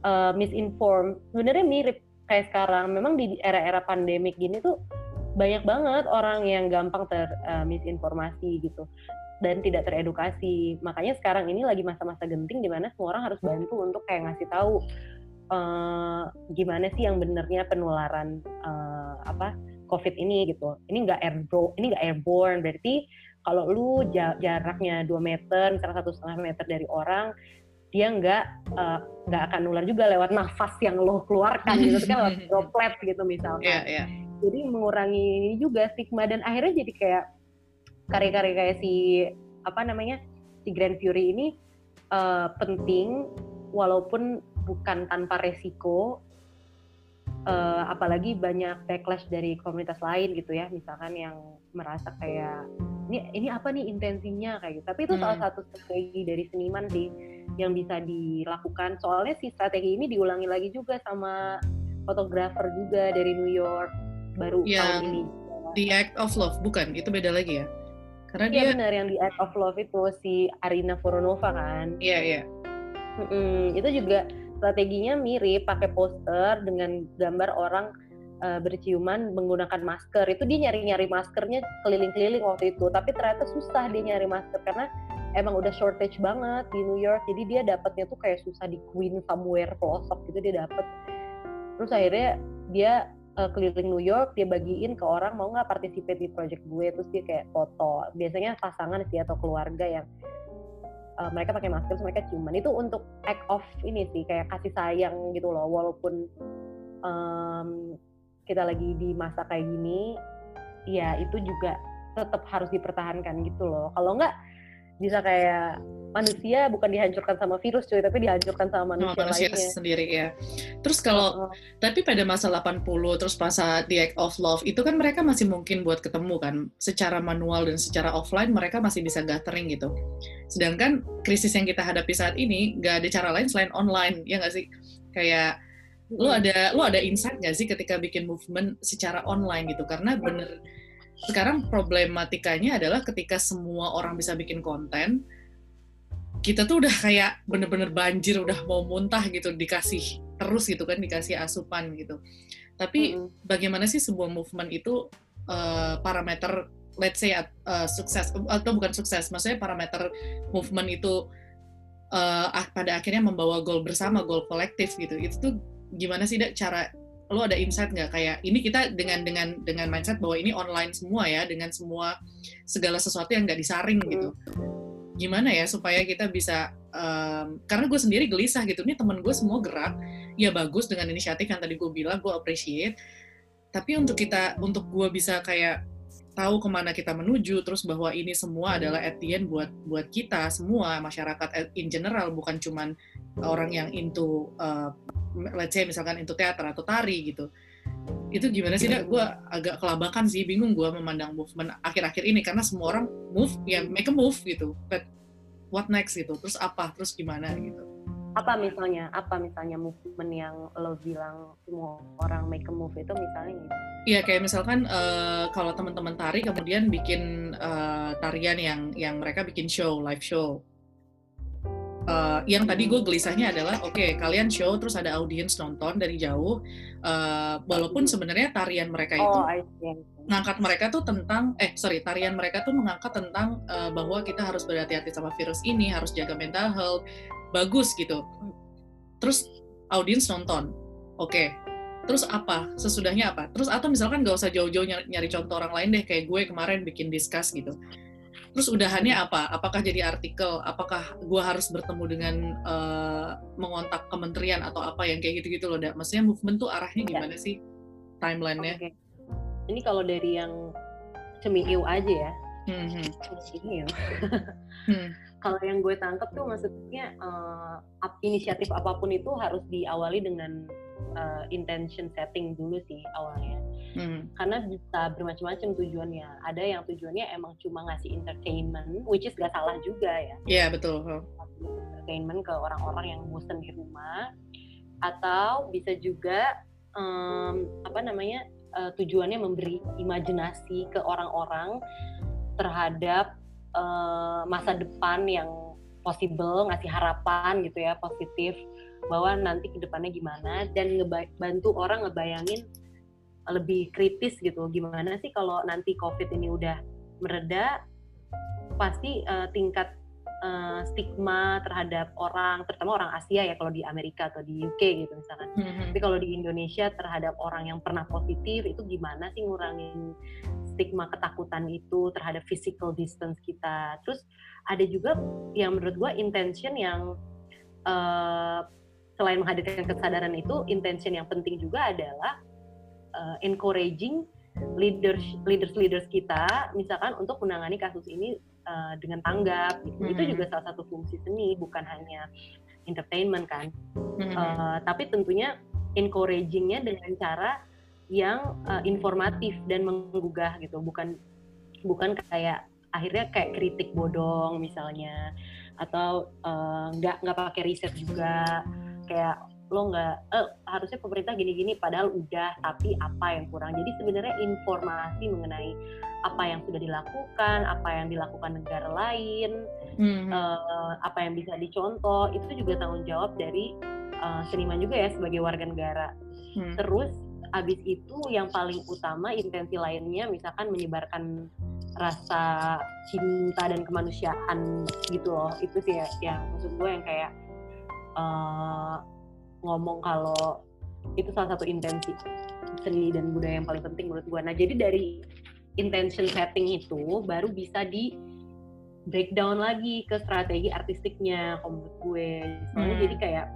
uh, misinform. Sebenarnya mirip kayak sekarang. Memang di era-era pandemik gini tuh banyak banget orang yang gampang ter uh, misinformasi gitu dan tidak teredukasi. Makanya sekarang ini lagi masa-masa genting di mana semua orang harus bantu untuk kayak ngasih tahu uh, gimana sih yang benernya penularan uh, apa COVID ini gitu. Ini nggak airborne, ini nggak airborne. Berarti kalau lu jaraknya 2 meter, misalnya satu setengah meter dari orang, dia nggak eh, nggak uh, akan nular juga lewat nafas yang lo keluarkan gitu kan lewat droplet gitu misalnya. Yeah, yeah. Jadi mengurangi ini juga stigma dan akhirnya jadi kayak karya-karya kayak si apa namanya si Grand Fury ini uh, penting walaupun bukan tanpa resiko uh, apalagi banyak backlash dari komunitas lain gitu ya misalkan yang merasa kayak ini ini apa nih intensinya? kayak gitu. Tapi itu hmm. salah satu strategi dari seniman sih yang bisa dilakukan. Soalnya si strategi ini diulangi lagi juga sama fotografer juga dari New York baru yang tahun ini. The Act of Love bukan? Itu beda lagi ya? Karena iya, dia benar yang The Act of Love itu si Arina Voronova kan. Iya yeah, iya. Yeah. Mm -mm, itu juga strateginya mirip pakai poster dengan gambar orang uh, berciuman menggunakan masker. Itu dia nyari-nyari maskernya keliling-keliling waktu itu. Tapi ternyata susah dia nyari masker karena emang udah shortage banget di New York. Jadi dia dapatnya tuh kayak susah di Queen somewhere pelosok gitu dia dapet. Terus akhirnya dia uh, keliling New York dia bagiin ke orang mau nggak participate di project gue. Terus dia kayak foto. Biasanya pasangan sih atau keluarga yang uh, mereka pakai masker terus mereka ciuman. Itu untuk act of ini sih kayak kasih sayang gitu loh. Walaupun um, kita lagi di masa kayak gini ya itu juga tetap harus dipertahankan gitu loh. Kalau enggak bisa kayak manusia bukan dihancurkan sama virus cuy tapi dihancurkan sama manusia, sama manusia lainnya. sendiri ya. Terus kalau oh, tapi pada masa 80 terus masa The Act of Love itu kan mereka masih mungkin buat ketemu kan? Secara manual dan secara offline mereka masih bisa gathering gitu. Sedangkan krisis yang kita hadapi saat ini nggak ada cara lain selain online ya nggak sih? Kayak lu ada lu ada insight nggak sih ketika bikin movement secara online gitu? Karena bener sekarang problematikanya adalah ketika semua orang bisa bikin konten kita tuh udah kayak bener-bener banjir udah mau muntah gitu dikasih terus gitu kan dikasih asupan gitu tapi mm -hmm. bagaimana sih sebuah movement itu uh, parameter let's say uh, sukses atau bukan sukses maksudnya parameter movement itu uh, pada akhirnya membawa goal bersama, goal kolektif gitu. Itu tuh gimana sih Dak cara lo ada insight nggak? Kayak ini kita dengan dengan dengan mindset bahwa ini online semua ya dengan semua segala sesuatu yang nggak disaring gitu. Gimana ya supaya kita bisa um, karena gue sendiri gelisah gitu. Nih temen gue semua gerak. Ya bagus dengan inisiatif yang tadi gue bilang gue appreciate. Tapi untuk kita untuk gue bisa kayak tahu ke mana kita menuju terus bahwa ini semua adalah at buat buat kita semua masyarakat in general bukan cuman orang yang into uh, let's say misalkan into teater atau tari gitu. Itu gimana sih dak? Gue agak kelabakan sih bingung gue memandang movement akhir-akhir ini karena semua orang move ya make a move gitu. But what next gitu? Terus apa? Terus gimana gitu apa misalnya apa misalnya movement yang lo bilang semua orang make a move itu misalnya gitu? Iya kayak misalkan uh, kalau teman-teman tari kemudian bikin uh, tarian yang yang mereka bikin show live show. Uh, yang tadi gue gelisahnya adalah oke okay, kalian show terus ada audiens nonton dari jauh. Uh, walaupun sebenarnya tarian mereka itu oh, ngangkat mereka tuh tentang eh sorry tarian mereka tuh mengangkat tentang uh, bahwa kita harus berhati-hati sama virus ini harus jaga mental health bagus gitu terus audiens nonton oke okay. terus apa sesudahnya apa terus atau misalkan gak usah jauh-jauh nyari, nyari contoh orang lain deh kayak gue kemarin bikin discuss gitu Terus udahannya apa? Apakah jadi artikel? Apakah gue harus bertemu dengan uh, mengontak kementerian atau apa yang kayak gitu-gitu loh? Da? Maksudnya movement tuh arahnya ya. gimana ya. sih timelinenya? Okay. Ini kalau dari yang cemiu aja ya. Hmm. hmm. hmm. Kalau yang gue tangkap tuh maksudnya uh, inisiatif apa pun itu harus diawali dengan uh, intention setting dulu sih awalnya. Hmm. Karena bisa bermacam-macam tujuannya. Ada yang tujuannya emang cuma ngasih entertainment, which is gak salah juga ya. Iya yeah, betul. Entertainment ke orang-orang yang bosan di rumah, atau bisa juga um, apa namanya uh, tujuannya memberi imajinasi ke orang-orang terhadap uh, masa depan yang possible, ngasih harapan gitu ya positif bahwa nanti ke depannya gimana dan ngebantu orang ngebayangin lebih kritis gitu. Gimana sih kalau nanti covid ini udah mereda pasti uh, tingkat uh, stigma terhadap orang terutama orang Asia ya kalau di Amerika atau di UK gitu misalkan mm-hmm. tapi kalau di Indonesia terhadap orang yang pernah positif itu gimana sih ngurangin stigma ketakutan itu terhadap physical distance kita terus ada juga yang menurut gue intention yang uh, selain menghadirkan kesadaran itu intention yang penting juga adalah uh, encouraging leaders leaders leaders kita misalkan untuk menangani kasus ini uh, dengan tanggap gitu. hmm. itu juga salah satu fungsi seni bukan hanya entertainment kan hmm. uh, tapi tentunya encouragingnya dengan cara yang uh, informatif dan menggugah gitu bukan bukan kayak akhirnya kayak kritik bodong misalnya atau nggak uh, nggak pakai riset juga kayak lo nggak eh, harusnya pemerintah gini-gini padahal udah tapi apa yang kurang jadi sebenarnya informasi mengenai apa yang sudah dilakukan apa yang dilakukan negara lain hmm. uh, apa yang bisa dicontoh itu juga tanggung jawab dari uh, seniman juga ya sebagai warga negara hmm. terus abis itu yang paling utama intensi lainnya misalkan menyebarkan rasa cinta dan kemanusiaan gitu loh itu sih ya, yang maksud gue yang kayak uh, ngomong kalau itu salah satu intensi seni dan budaya yang paling penting menurut gue. Nah jadi dari intention setting itu baru bisa di breakdown lagi ke strategi artistiknya menurut gue. Soalnya hmm. jadi kayak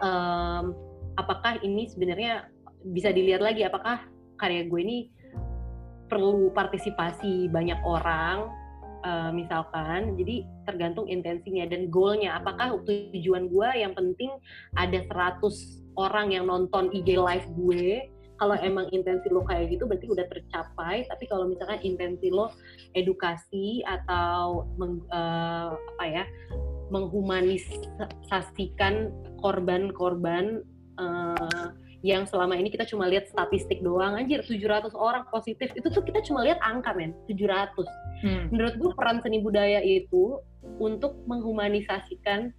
um, apakah ini sebenarnya bisa dilihat lagi apakah karya gue ini perlu partisipasi banyak orang uh, misalkan jadi tergantung intensinya dan goalnya apakah tujuan gue yang penting ada 100 orang yang nonton IG live gue kalau emang intensi lo kayak gitu berarti udah tercapai tapi kalau misalkan intensi lo edukasi atau meng, uh, apa ya menghumanisasikan korban-korban uh, yang selama ini kita cuma lihat statistik doang anjir 700 orang positif itu tuh kita cuma lihat angka men 700 hmm. menurut gue peran seni budaya itu untuk menghumanisasikan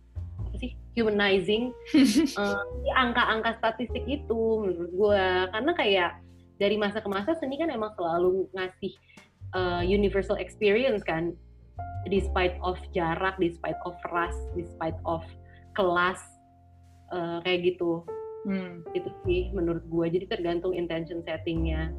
humanizing uh, angka-angka statistik itu menurut gue karena kayak dari masa ke masa seni kan emang selalu ngasih uh, universal experience kan despite of jarak, despite of ras, despite of kelas uh, kayak gitu. Hmm. Itu sih menurut gue. Jadi tergantung intention settingnya.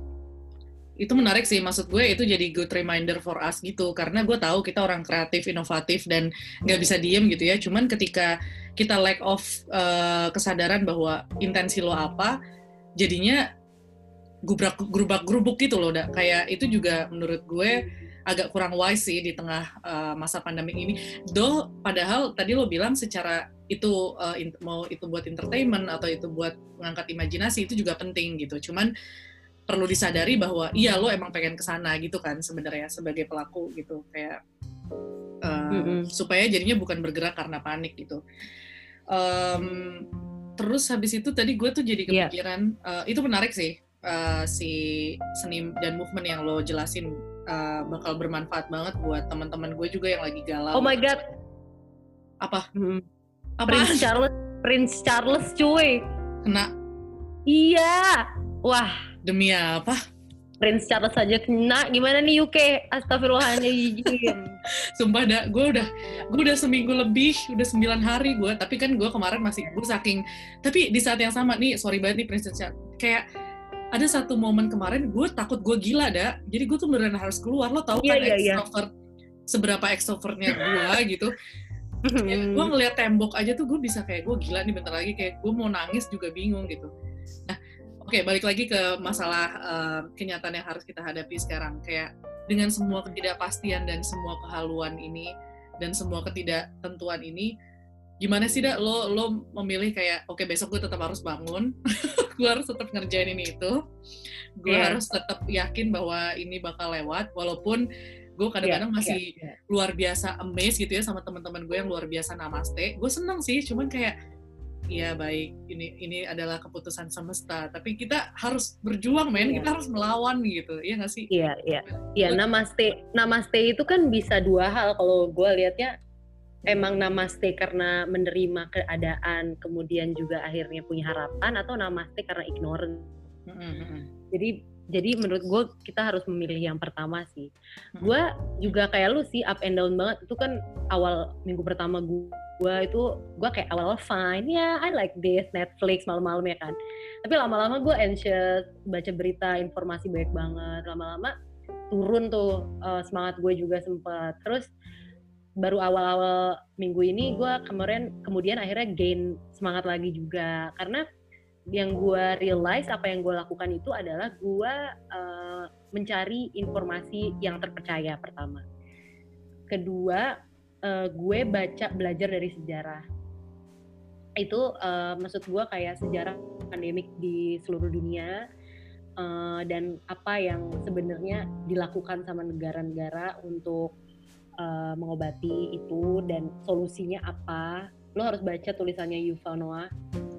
Itu menarik sih, maksud gue itu jadi good reminder for us gitu. Karena gue tahu kita orang kreatif, inovatif, dan nggak bisa diem gitu ya. Cuman ketika kita lack of uh, kesadaran bahwa intensi lo apa, jadinya gubrak gerubak gerubuk gitu loh, udah kayak itu juga menurut gue agak kurang wise sih di tengah uh, masa pandemi ini. Do padahal tadi lo bilang secara itu uh, mau itu buat entertainment atau itu buat mengangkat imajinasi itu juga penting gitu. Cuman perlu disadari bahwa iya lo emang pengen ke sana gitu kan sebenarnya sebagai pelaku gitu kayak uh, mm -hmm. supaya jadinya bukan bergerak karena panik gitu. Um, terus habis itu tadi gue tuh jadi iya. kepikiran yeah. uh, itu menarik sih uh, si seni dan movement yang lo jelasin uh, bakal bermanfaat banget buat teman-teman gue juga yang lagi galau. Oh my god. Apa? Hmm. Apa? Prince Charles, Prince Charles cuy. Kena. Iya. Wah. Demi apa? Prince Charles saja kena. Gimana nih UK astagfirullahaladzim. Sumpah dah gue udah gue udah seminggu lebih udah sembilan hari gue tapi kan gue kemarin masih gue saking tapi di saat yang sama nih sorry banget nih Prince Charles kayak ada satu momen kemarin gue takut gue gila dah jadi gue tuh beneran harus keluar. Lo tau yeah, kan yeah, iya. extrovert yeah. seberapa extrovertnya gue gitu. Ya, gue ngeliat tembok aja tuh gue bisa kayak gue gila nih bentar lagi. Kayak gue mau nangis juga bingung gitu. Nah oke okay, balik lagi ke masalah uh, kenyataan yang harus kita hadapi sekarang kayak dengan semua ketidakpastian dan semua kehaluan ini dan semua ketidaktentuan ini gimana sih dak lo lo memilih kayak oke okay, besok gue tetap harus bangun gue harus tetap ngerjain ini itu gue yeah. harus tetap yakin bahwa ini bakal lewat walaupun gue kadang-kadang yeah, masih yeah, yeah. luar biasa amazed gitu ya sama teman-teman gue yang luar biasa namaste gue seneng sih cuman kayak Iya baik, ini ini adalah keputusan semesta. Tapi kita harus berjuang, men. Yeah. Kita harus melawan gitu, iya nggak sih? Iya, iya, iya. Namaste, namaste itu kan bisa dua hal. Kalau gue liatnya emang namaste karena menerima keadaan kemudian juga akhirnya punya harapan atau namaste karena ignorant mm-hmm. jadi jadi menurut gue kita harus memilih yang pertama sih mm-hmm. gue juga kayak lu sih up and down banget itu kan awal minggu pertama gue gue itu gue kayak awal fine ya yeah, I like this Netflix malam-malam ya kan. Tapi lama-lama gue anxious baca berita informasi banyak banget. Lama-lama turun tuh uh, semangat gue juga sempet. Terus baru awal-awal minggu ini gue kemarin kemudian akhirnya gain semangat lagi juga. Karena yang gue realize apa yang gue lakukan itu adalah gue uh, mencari informasi yang terpercaya pertama. Kedua uh, gue baca belajar dari sejarah itu uh, maksud gue kayak sejarah pandemik di seluruh dunia uh, dan apa yang sebenarnya dilakukan sama negara-negara untuk uh, mengobati itu dan solusinya apa lo harus baca tulisannya Yuval Noah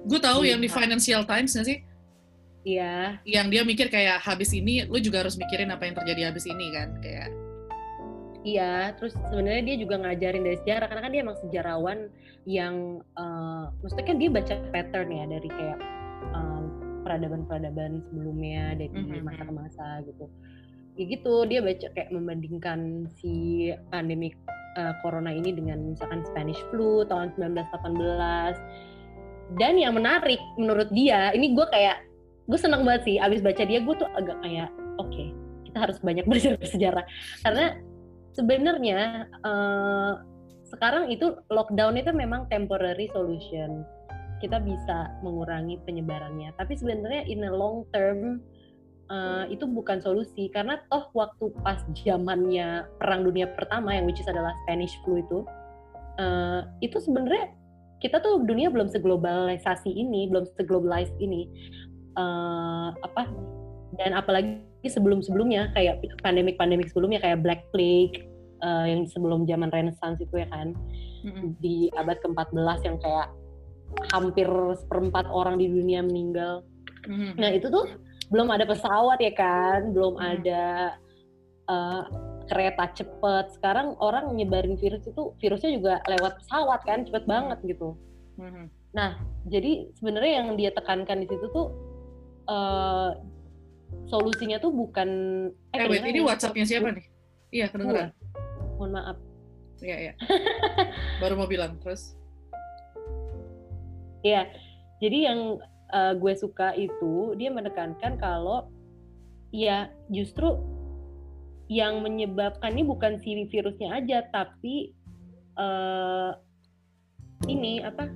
gue tahu yang di Financial Times nggak sih Iya. Yang dia mikir kayak habis ini, lo juga harus mikirin apa yang terjadi habis ini kan, kayak. Iya, terus sebenarnya dia juga ngajarin dari sejarah karena kan dia emang sejarawan yang, uh, maksudnya kan dia baca pattern ya dari kayak um, peradaban-peradaban sebelumnya dari masa ke masa gitu. Ya gitu dia baca kayak membandingkan si pandemi uh, corona ini dengan misalkan Spanish flu tahun 1918 dan yang menarik menurut dia ini gue kayak gue seneng banget sih abis baca dia gue tuh agak kayak oke okay, kita harus banyak belajar bersejarah karena sebenarnya uh, sekarang itu lockdown itu memang temporary solution. Kita bisa mengurangi penyebarannya. Tapi sebenarnya in a long term uh, itu bukan solusi. Karena toh waktu pas zamannya perang dunia pertama yang which is adalah Spanish flu itu uh, itu sebenarnya kita tuh dunia belum seglobalisasi ini belum seglobalized ini uh, apa dan apalagi sebelum-sebelumnya kayak pandemik-pandemik sebelumnya kayak Black Plague uh, yang sebelum zaman Renaissance itu ya kan mm-hmm. di abad ke-14 yang kayak hampir seperempat orang di dunia meninggal. Mm-hmm. Nah itu tuh belum ada pesawat ya kan, belum hmm. ada uh, kereta cepet. Sekarang orang nyebarin virus itu virusnya juga lewat pesawat kan, cepet banget gitu. Hmm. Nah, jadi sebenarnya yang dia tekankan di situ tuh uh, solusinya tuh bukan eh, eh wait, ini WhatsAppnya siapa nih? Iya, kedengeran. Mohon maaf. Iya, iya. Baru mau bilang terus. Iya. Jadi yang uh, gue suka itu dia menekankan kalau ya justru yang menyebabkan ini bukan si virusnya aja tapi uh, ini apa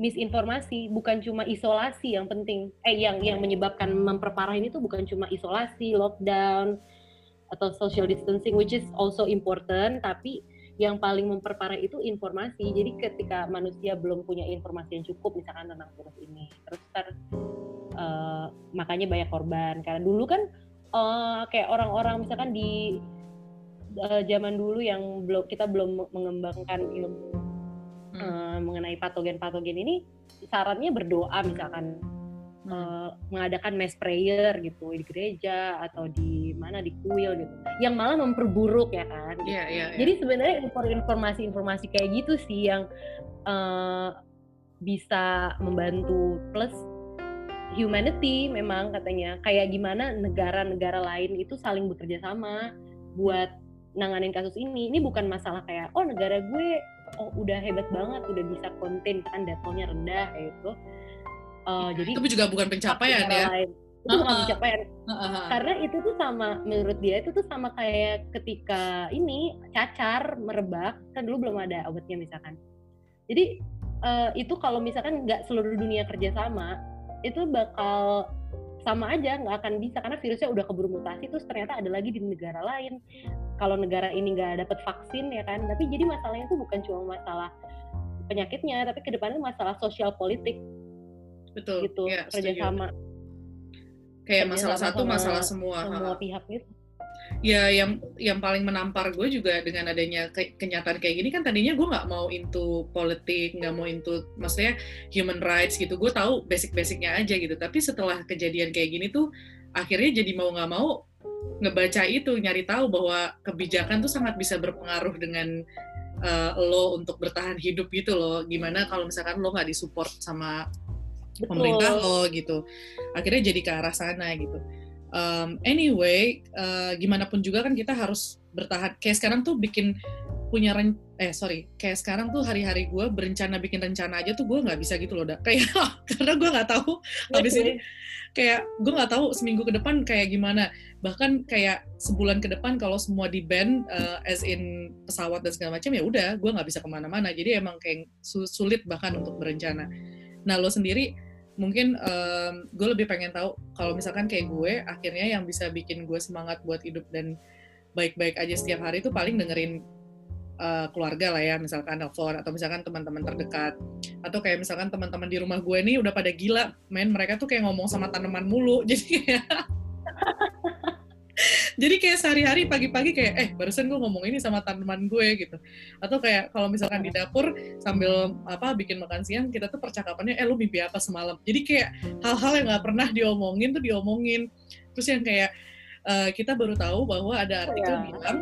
misinformasi bukan cuma isolasi yang penting. Eh yang yang menyebabkan memperparah ini tuh bukan cuma isolasi lockdown atau social distancing which is also important tapi yang paling memperparah itu informasi. Jadi ketika manusia belum punya informasi yang cukup misalkan tentang virus ini terus ter uh, makanya banyak korban. Karena dulu kan uh, kayak orang-orang misalkan di uh, zaman dulu yang belum kita belum mengembangkan ilmu hmm. uh, mengenai patogen-patogen ini sarannya berdoa misalkan hmm. uh, mengadakan mass prayer gitu di gereja atau di mana di kuil gitu yang malah memperburuk ya kan gitu. yeah, yeah, yeah. jadi sebenarnya informasi-informasi kayak gitu sih yang uh, bisa membantu plus humanity memang katanya kayak gimana negara-negara lain itu saling bekerja sama buat nanganin kasus ini ini bukan masalah kayak oh negara gue oh udah hebat banget udah bisa konten kan datanya rendah kayak gitu uh, jadi itu juga bukan pencapaian ya lain. itu uh -huh. bukan pencapaian uh -huh. karena itu tuh sama menurut dia itu tuh sama kayak ketika ini cacar merebak kan dulu belum ada obatnya misalkan jadi uh, itu kalau misalkan nggak seluruh dunia kerjasama itu bakal sama aja nggak akan bisa karena virusnya udah keburu mutasi terus ternyata ada lagi di negara lain. Kalau negara ini nggak dapat vaksin ya kan? Tapi jadi masalahnya itu bukan cuma masalah penyakitnya tapi ke depannya masalah sosial politik. Betul gitu ya, kerjasama. Kayak masalah satu masalah semua semua pihak gitu ya yang yang paling menampar gue juga dengan adanya ke, kenyataan kayak gini kan tadinya gue nggak mau into politik nggak mau into maksudnya human rights gitu. Gue tahu basic-basicnya aja gitu. Tapi setelah kejadian kayak gini tuh akhirnya jadi mau nggak mau ngebaca itu nyari tahu bahwa kebijakan tuh sangat bisa berpengaruh dengan uh, lo untuk bertahan hidup gitu loh. Gimana kalau misalkan lo nggak disupport sama Betul. pemerintah lo gitu. Akhirnya jadi ke arah sana gitu um, anyway uh, gimana pun juga kan kita harus bertahan. Kayak sekarang tuh bikin punya ren eh sorry. Kayak sekarang tuh hari-hari gue berencana bikin rencana aja tuh gue nggak bisa gitu loh dah kayak karena gue nggak tahu habis ini kayak gue nggak tahu seminggu ke depan kayak gimana. Bahkan kayak sebulan ke depan kalau semua di band uh, as in pesawat dan segala macam ya udah gue nggak bisa ke mana-mana. Jadi emang kayak sulit bahkan untuk berencana. Nah lo sendiri mungkin um, gue lebih pengen tahu kalau misalkan kayak gue akhirnya yang bisa bikin gue semangat buat hidup dan baik-baik aja setiap hari itu paling dengerin uh, keluarga lah ya misalkan telepon atau misalkan teman-teman terdekat. Atau kayak misalkan teman-teman di rumah gue nih udah pada gila main mereka tuh kayak ngomong sama tanaman mulu. Jadi jadi kayak sehari-hari pagi-pagi kayak eh barusan gue ngomong ini sama tanaman gue gitu. Atau kayak kalau misalkan di dapur sambil apa bikin makan siang kita tuh percakapannya eh lu mimpi apa semalam? Jadi kayak hal-hal yang nggak pernah diomongin tuh diomongin. Terus yang kayak uh, kita baru tahu bahwa ada artikel ya, bilang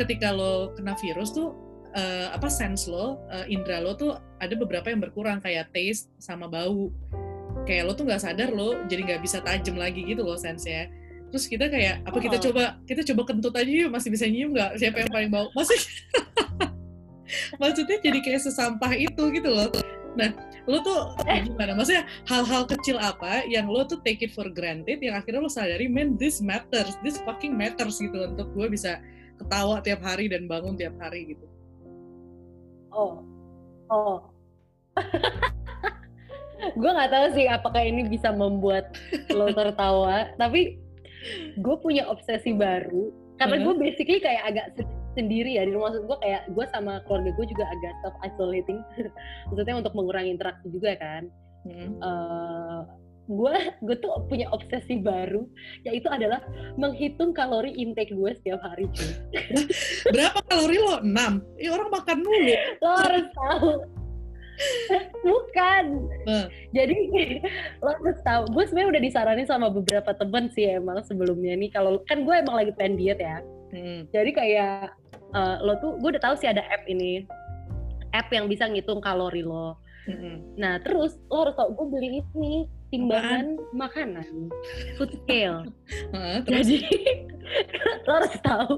ketika lo kena virus tuh uh, apa sense lo uh, indera lo tuh ada beberapa yang berkurang kayak taste sama bau. Kayak lo tuh nggak sadar lo jadi nggak bisa tajam lagi gitu loh sense-nya terus kita kayak apa kita oh. coba kita coba kentut aja yuk masih bisa nyium nggak? Siapa yang paling bau? Masih maksudnya jadi kayak sesampah itu gitu loh. Nah lo tuh eh. gimana? Maksudnya hal-hal kecil apa yang lo tuh take it for granted yang akhirnya lo sadari man this matters this fucking matters gitu untuk gue bisa ketawa tiap hari dan bangun tiap hari gitu. Oh. Oh. Gue nggak tahu sih apakah ini bisa membuat lo tertawa tapi gue punya obsesi baru karena gue basically kayak agak sendiri ya di rumah maksud gue kayak gue sama keluarga gue juga agak self isolating maksudnya untuk mengurangi interaksi juga kan. Hmm. uh, gue gue tuh punya obsesi baru yaitu adalah menghitung kalori intake gue setiap hari cuy. Berapa kalori lo? 6? ya orang makan mulu. Lo harus tahu Bukan. Uh. Jadi lo harus tahu, gue sebenarnya udah disaranin sama beberapa temen sih emang sebelumnya nih. Kalau kan gue emang lagi pengen diet ya. Hmm. Jadi kayak uh, lo tuh, gue udah tahu sih ada app ini, app yang bisa ngitung kalori lo. Hmm. Nah terus lo harus tau, gue beli ini timbangan makanan. Food scale. Jadi lo harus tahu.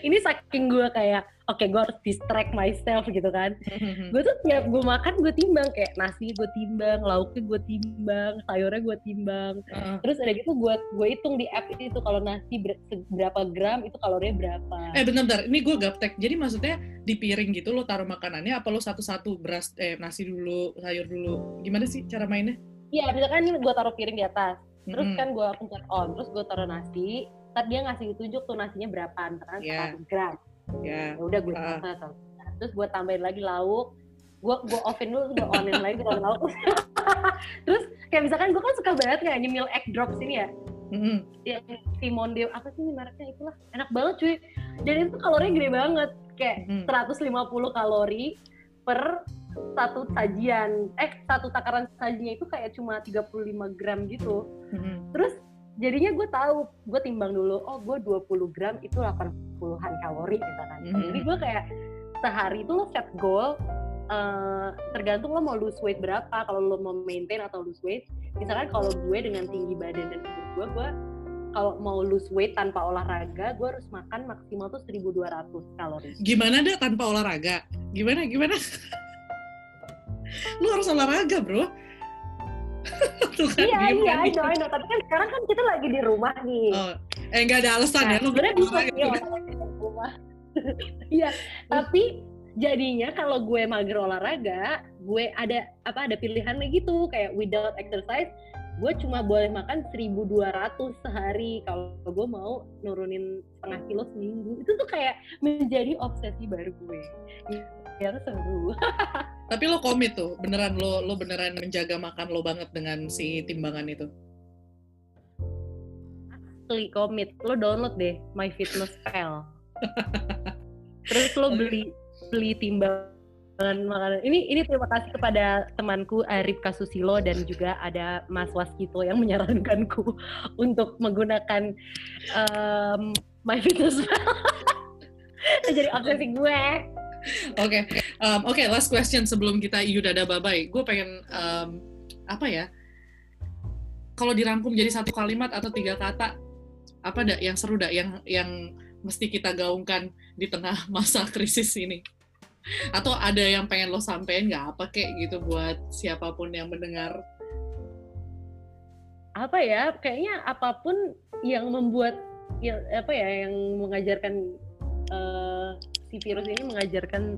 Ini saking gue kayak oke gue harus distract myself gitu kan. Gue tuh tiap gue makan gue timbang. Kayak nasi gue timbang lauknya gue timbang sayurnya gue timbang. Heeh. terus ada gitu gue gue hitung di app itu kalau nasi ber- berapa gram itu kalorinya berapa. Eh bentar-bentar, ini gue gaptek. Jadi maksudnya di piring gitu lo taruh makanannya apa lo satu-satu? Beras eh nasi dulu, sayur dulu. Gimana sih cara mainnya? Iya, misalkan ini gue taruh piring di atas, terus Mm-mm. kan gue pencet on, terus gue taruh nasi, ntar dia ngasih tunjuk tuh nasinya berapa, misalkan. 100 gram. Ya. Ya udah gue uh. terus gue tambahin lagi lauk, gue gue offin dulu, gue onin lagi gue lauk. terus kayak misalkan gue kan suka banget kayak nyemil egg drops ini ya, Mm-mm. yang Simonde apa sih mereknya itulah, enak banget cuy. Dan itu kalorinya gede banget, kayak Mm. 150 kalori per satu sajian eh satu takaran sajinya itu kayak cuma 35 gram gitu Mm-mm. terus jadinya gue tahu gue timbang dulu oh gue 20 gram itu 80-an kalori misalkan Mhm. jadi gue kayak sehari itu lo set goal eh, tergantung lo mau lose weight berapa kalau lo mau maintain atau lose weight misalkan kalau gue dengan tinggi badan dan umur gue gue kalau mau lose weight tanpa olahraga gue harus makan maksimal tuh 1200 kalori Gimana deh tanpa olahraga? Gimana gimana? Lu harus olahraga, Bro. Tuh kan, iya iya I dia. know, I know. tapi kan sekarang kan kita lagi di rumah nih Oh, eh nggak ada alasan Nah, ya lu sebenarnya bisa gitu. di rumah. Iya, tapi jadinya kalau gue mager olahraga, gue ada apa ada pilihannya gitu kayak without exercise, gue cuma boleh makan 1200 sehari kalau gue mau nurunin setengah kilo seminggu. Itu tuh kayak menjadi obsesi baru gue. Ya seru. Tapi lo komit tuh, beneran lo lo beneran menjaga makan lo banget dengan si timbangan itu. Asli komit, lo download deh MyFitnessPal. Terus lo beli beli timbangan makanan. Ini ini terima kasih kepada temanku Arif Kasusilo dan juga ada Mas Waskito yang menyarankanku untuk menggunakan um, MyFitnessPal. Jadi obsesi gue. Oke, um, oke last question sebelum kita Yudada babai. Gue pengen um, apa ya? Kalau dirangkum jadi satu kalimat atau tiga kata, apa dak yang seru dak yang yang mesti kita gaungkan di tengah masa krisis ini? Atau ada yang pengen lo sampein nggak apa kek gitu buat siapa pun yang mendengar? Apa ya? Kayaknya apa pun yang membuat ya apa ya yang mengajarkan eh, si virus ini mengajarkan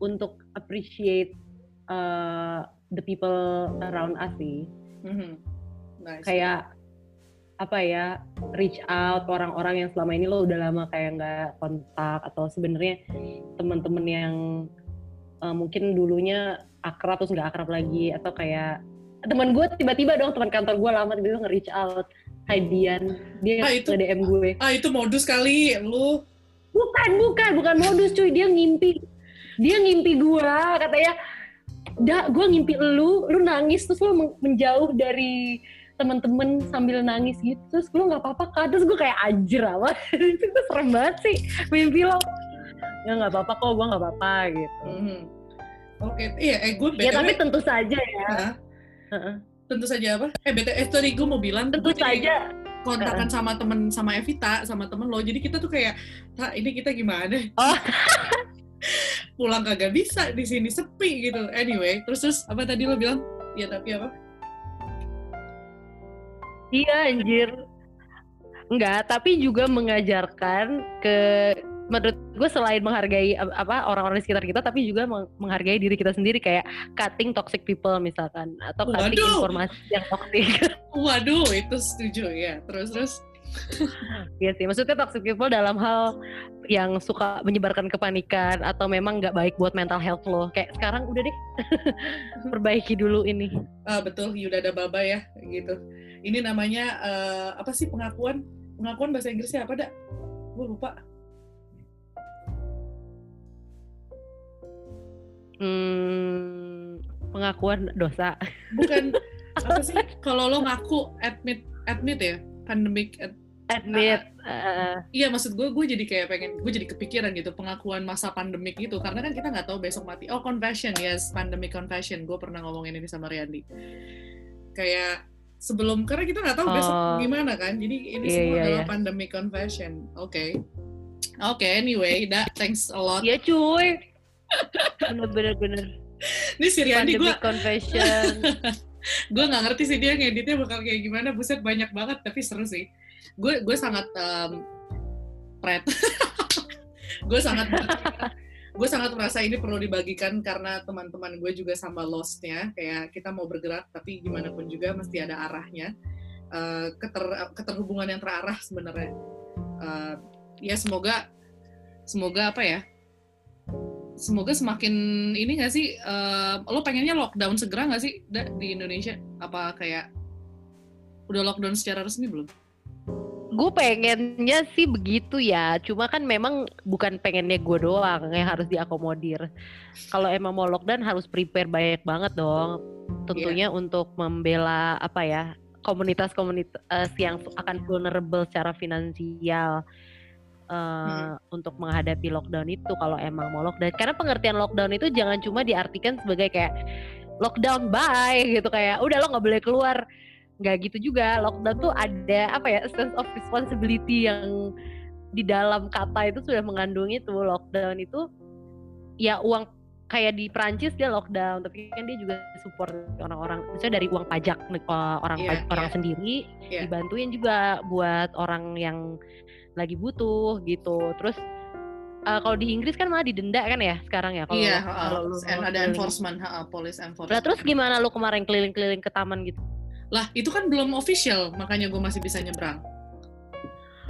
untuk appreciate uh, the people around us sih. Mhm. Nice. Kayak apa ya, reach out ke orang-orang yang selama ini lo udah lama kayak nggak kontak atau sebenarnya teman-teman yang uh, mungkin dulunya akrab terus nggak akrab lagi atau kayak teman gue tiba-tiba dong teman kantor gue lama tiba-tiba nge-reach out Hai Dian dia Ah, itu- nge-DM gue ah itu modus kali lu. Bukan, bukan, bukan modus cuy. Dia ngimpi. Dia ngimpi gua, katanya. Dah, gua ngimpi lu, lu nangis terus lu men- menjauh dari temen-temen sambil nangis gitu. Terus lu nggak apa-apa kan? Terus gua kayak anjir apa? itu tuh serem banget sih. Mimpi lo. Ya nggak apa-apa kok, gua nggak apa-apa gitu. Mhm. Oke, iya, eh gue Ya tapi tentu saja ya. Hah? Heeh. tentu saja apa? Eh, BT, eh tadi gue mau bilang, Tentu gue saja. Kontakan sama temen sama Evita, sama temen lo. Jadi kita tuh kayak, "Tak, ini kita gimana? Oh. Pulang kagak bisa di sini sepi gitu. Anyway, terus terus apa tadi lo bilang? Ya tapi apa? Iya anjir. Enggak, tapi juga mengajarkan ke menurut gue selain menghargai ap- apa orang-orang di sekitar kita tapi juga meng- menghargai diri kita sendiri kayak cutting toxic people misalkan atau cutting Waduh. informasi yang toxic. Waduh, itu setuju ya. Terus terus. Iya sih, maksudnya toxic people dalam hal yang suka menyebarkan kepanikan atau memang nggak baik buat mental health lo. Kayak sekarang udah deh perbaiki dulu ini. Ah betul, Yuda ada baba ya, gitu. Ini namanya eh, apa sih pengakuan? Pengakuan bahasa Inggrisnya apa dak? Gue lupa. Hmm, pengakuan dosa. Bukan apa sih? Kalau lo ngaku admit admit ya, pandemic ad- Admit. eh, Iya maksud gue, gue jadi kayak pengen, gue jadi kepikiran gitu pengakuan masa pandemik itu karena kan kita nggak tahu besok mati. Oh confession, yes, pandemic confession. Gue pernah ngomongin ini sama Riyandi. kayak sebelum karena kita nggak tahu oh. besok gimana kan jadi ini yeah, semua yeah, adalah yeah. pandemic confession oke okay. oke okay, anyway that thanks a lot ya yeah, cuy bener bener. Ini si Riani gue confession. Gue nggak ngerti sih dia ngeditnya bakal kayak gimana. Buset banyak banget tapi seru sih. Gue gue sangat um, pret. Gue sangat gue sangat merasa ini perlu dibagikan karena teman-teman gue juga sama lostnya. Kayak kita mau bergerak tapi gimana pun juga mesti ada arahnya. Uh, keter keterhubungan yang terarah sebenarnya. Uh, ya semoga semoga apa ya semoga semakin ini gak sih uh, lo pengennya lockdown segera gak sih da, di Indonesia? Apa kayak udah lockdown secara resmi belum? gue pengennya sih begitu ya. Cuma kan memang bukan pengennya gue doang yang harus diakomodir. Kalau emang mau lockdown harus prepare banyak banget dong. Tentunya yeah. untuk membela apa ya komunitas-komunitas yang akan vulnerable secara finansial uh, hmm. untuk menghadapi lockdown itu kalau emang mau lockdown karena pengertian lockdown itu jangan cuma diartikan sebagai kayak lockdown bye gitu kayak udah lo nggak boleh keluar nggak gitu juga lockdown tuh ada apa ya sense of responsibility yang di dalam kata itu sudah mengandung itu lockdown itu ya uang kayak di Prancis dia lockdown tapi kan dia juga support orang-orang misalnya dari uang pajak eh, orang yeah, pajak, yeah. orang sendiri yeah. dibantuin juga buat orang yang lagi butuh gitu terus uh, kalau di Inggris kan malah didenda kan ya sekarang ya kalau yeah, kalau uh, ada enforcement uh, police enforcement. Nah, terus gimana lu kemarin keliling-keliling ke taman gitu? Lah, itu kan belum official, makanya gue masih bisa nyebrang.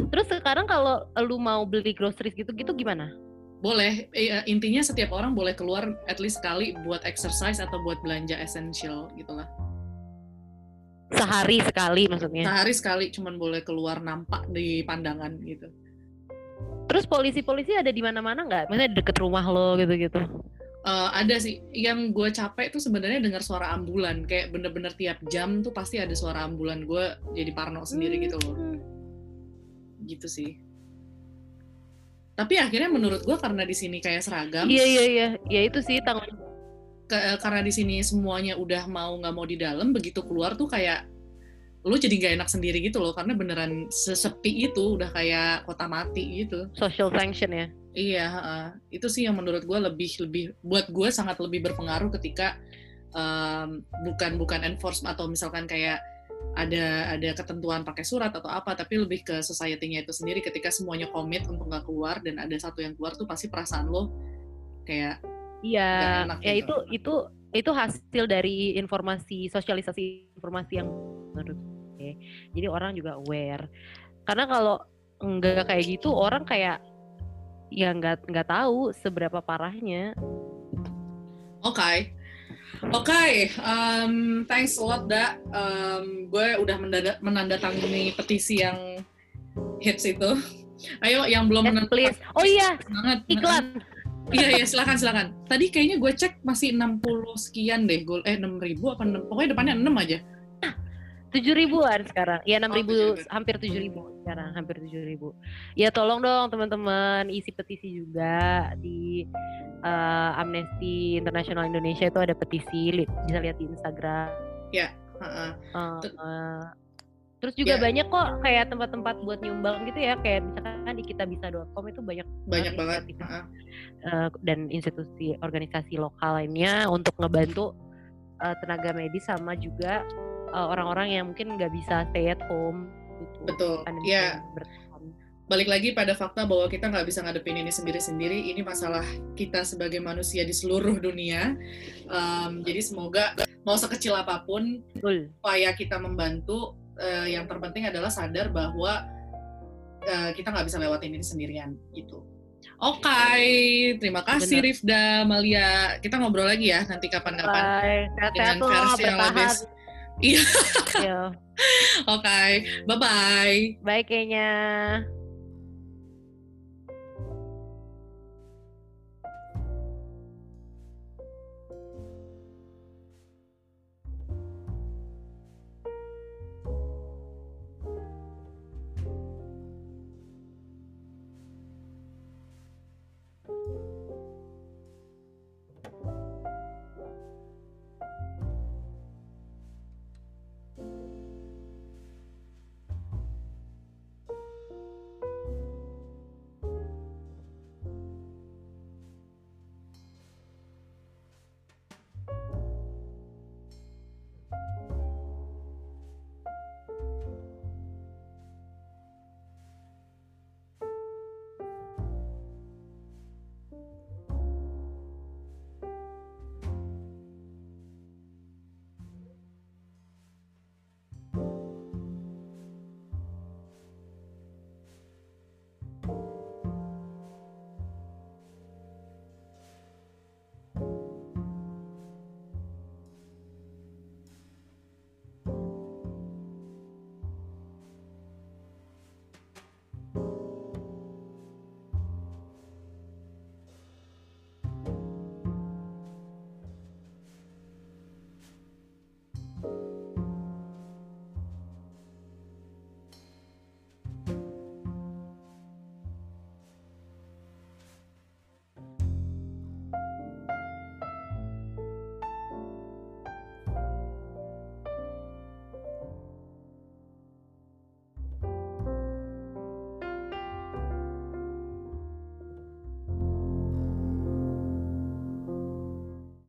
Terus sekarang kalau lu mau beli groceries gitu-gitu gimana? Boleh, eh, intinya setiap orang boleh keluar at least sekali buat exercise atau buat belanja essential gitu lah. Sehari sekali maksudnya? Sehari sekali, cuman boleh keluar nampak di pandangan gitu. Terus polisi-polisi ada di mana-mana nggak? Maksudnya deket rumah lo gitu-gitu? uh, ada sih yang gue capek tuh sebenarnya dengar suara ambulan kayak bener-bener tiap jam tuh pasti ada suara ambulan gue jadi parno sendiri gitu loh hmm. gitu sih tapi akhirnya menurut gue karena di sini kayak seragam iya iya iya ya itu sih tanggung ke, karena di sini semuanya udah mau nggak mau di dalam begitu keluar tuh kayak lu jadi gak enak sendiri gitu loh karena beneran sesepi itu udah kayak kota mati gitu. Social sanction ya? Iya, uh, itu sih yang menurut gue lebih lebih buat gue sangat lebih berpengaruh ketika um, bukan bukan enforcement atau misalkan kayak ada ada ketentuan pakai surat atau apa, tapi lebih ke society-nya itu sendiri. Ketika semuanya komit untuk nggak keluar dan ada satu yang keluar tuh pasti perasaan lo kayak Iya, ya gitu. itu itu itu hasil dari informasi sosialisasi informasi yang menurut gue. Jadi orang juga aware. Karena kalau enggak kayak gitu orang kayak ya nggak nggak tahu seberapa parahnya. Oke. Okay. Oke, okay, um, thanks a lot, Da. Um, gue udah menandatangani petisi yang hits itu. Ayo, yang belum yes, please. Oh iya, iklan. Iya, iya, silakan, silakan. Tadi kayaknya gue cek masih 60 sekian deh. Gue eh 6 ribu apa 6, pokoknya depannya 6 aja tujuh ribuan sekarang ya enam ribu oh, hampir tujuh ribu sekarang hampir tujuh ribu ya tolong dong teman-teman isi petisi juga di uh, Amnesty International Indonesia itu ada petisi bisa lihat di Instagram ya uh, uh. Uh, uh, terus juga yeah. banyak kok kayak tempat-tempat buat nyumbang gitu ya kayak misalkan di kitabisa.com itu banyak banyak banget uh. Uh, dan institusi organisasi lokal lainnya untuk ngebantu uh, tenaga medis sama juga uh, orang-orang yang mungkin nggak bisa stay at home gitu. Betul. Ya. Balik lagi pada fakta bahwa kita nggak bisa ngadepin ini sendiri-sendiri. Ini masalah kita sebagai manusia di seluruh dunia. Um, jadi semoga mau sekecil apa pun, Betul. upaya kita membantu. Uh, yang terpenting adalah sadar bahwa uh, kita nggak bisa lewatin ini sendirian gitu. Oke, okay. terima kasih Bener. Rifda, Malia. Kita ngobrol lagi ya nanti kapan-kapan dengan versi yang lebih Iya. Oke, okay. bye bye. Bye kayaknya.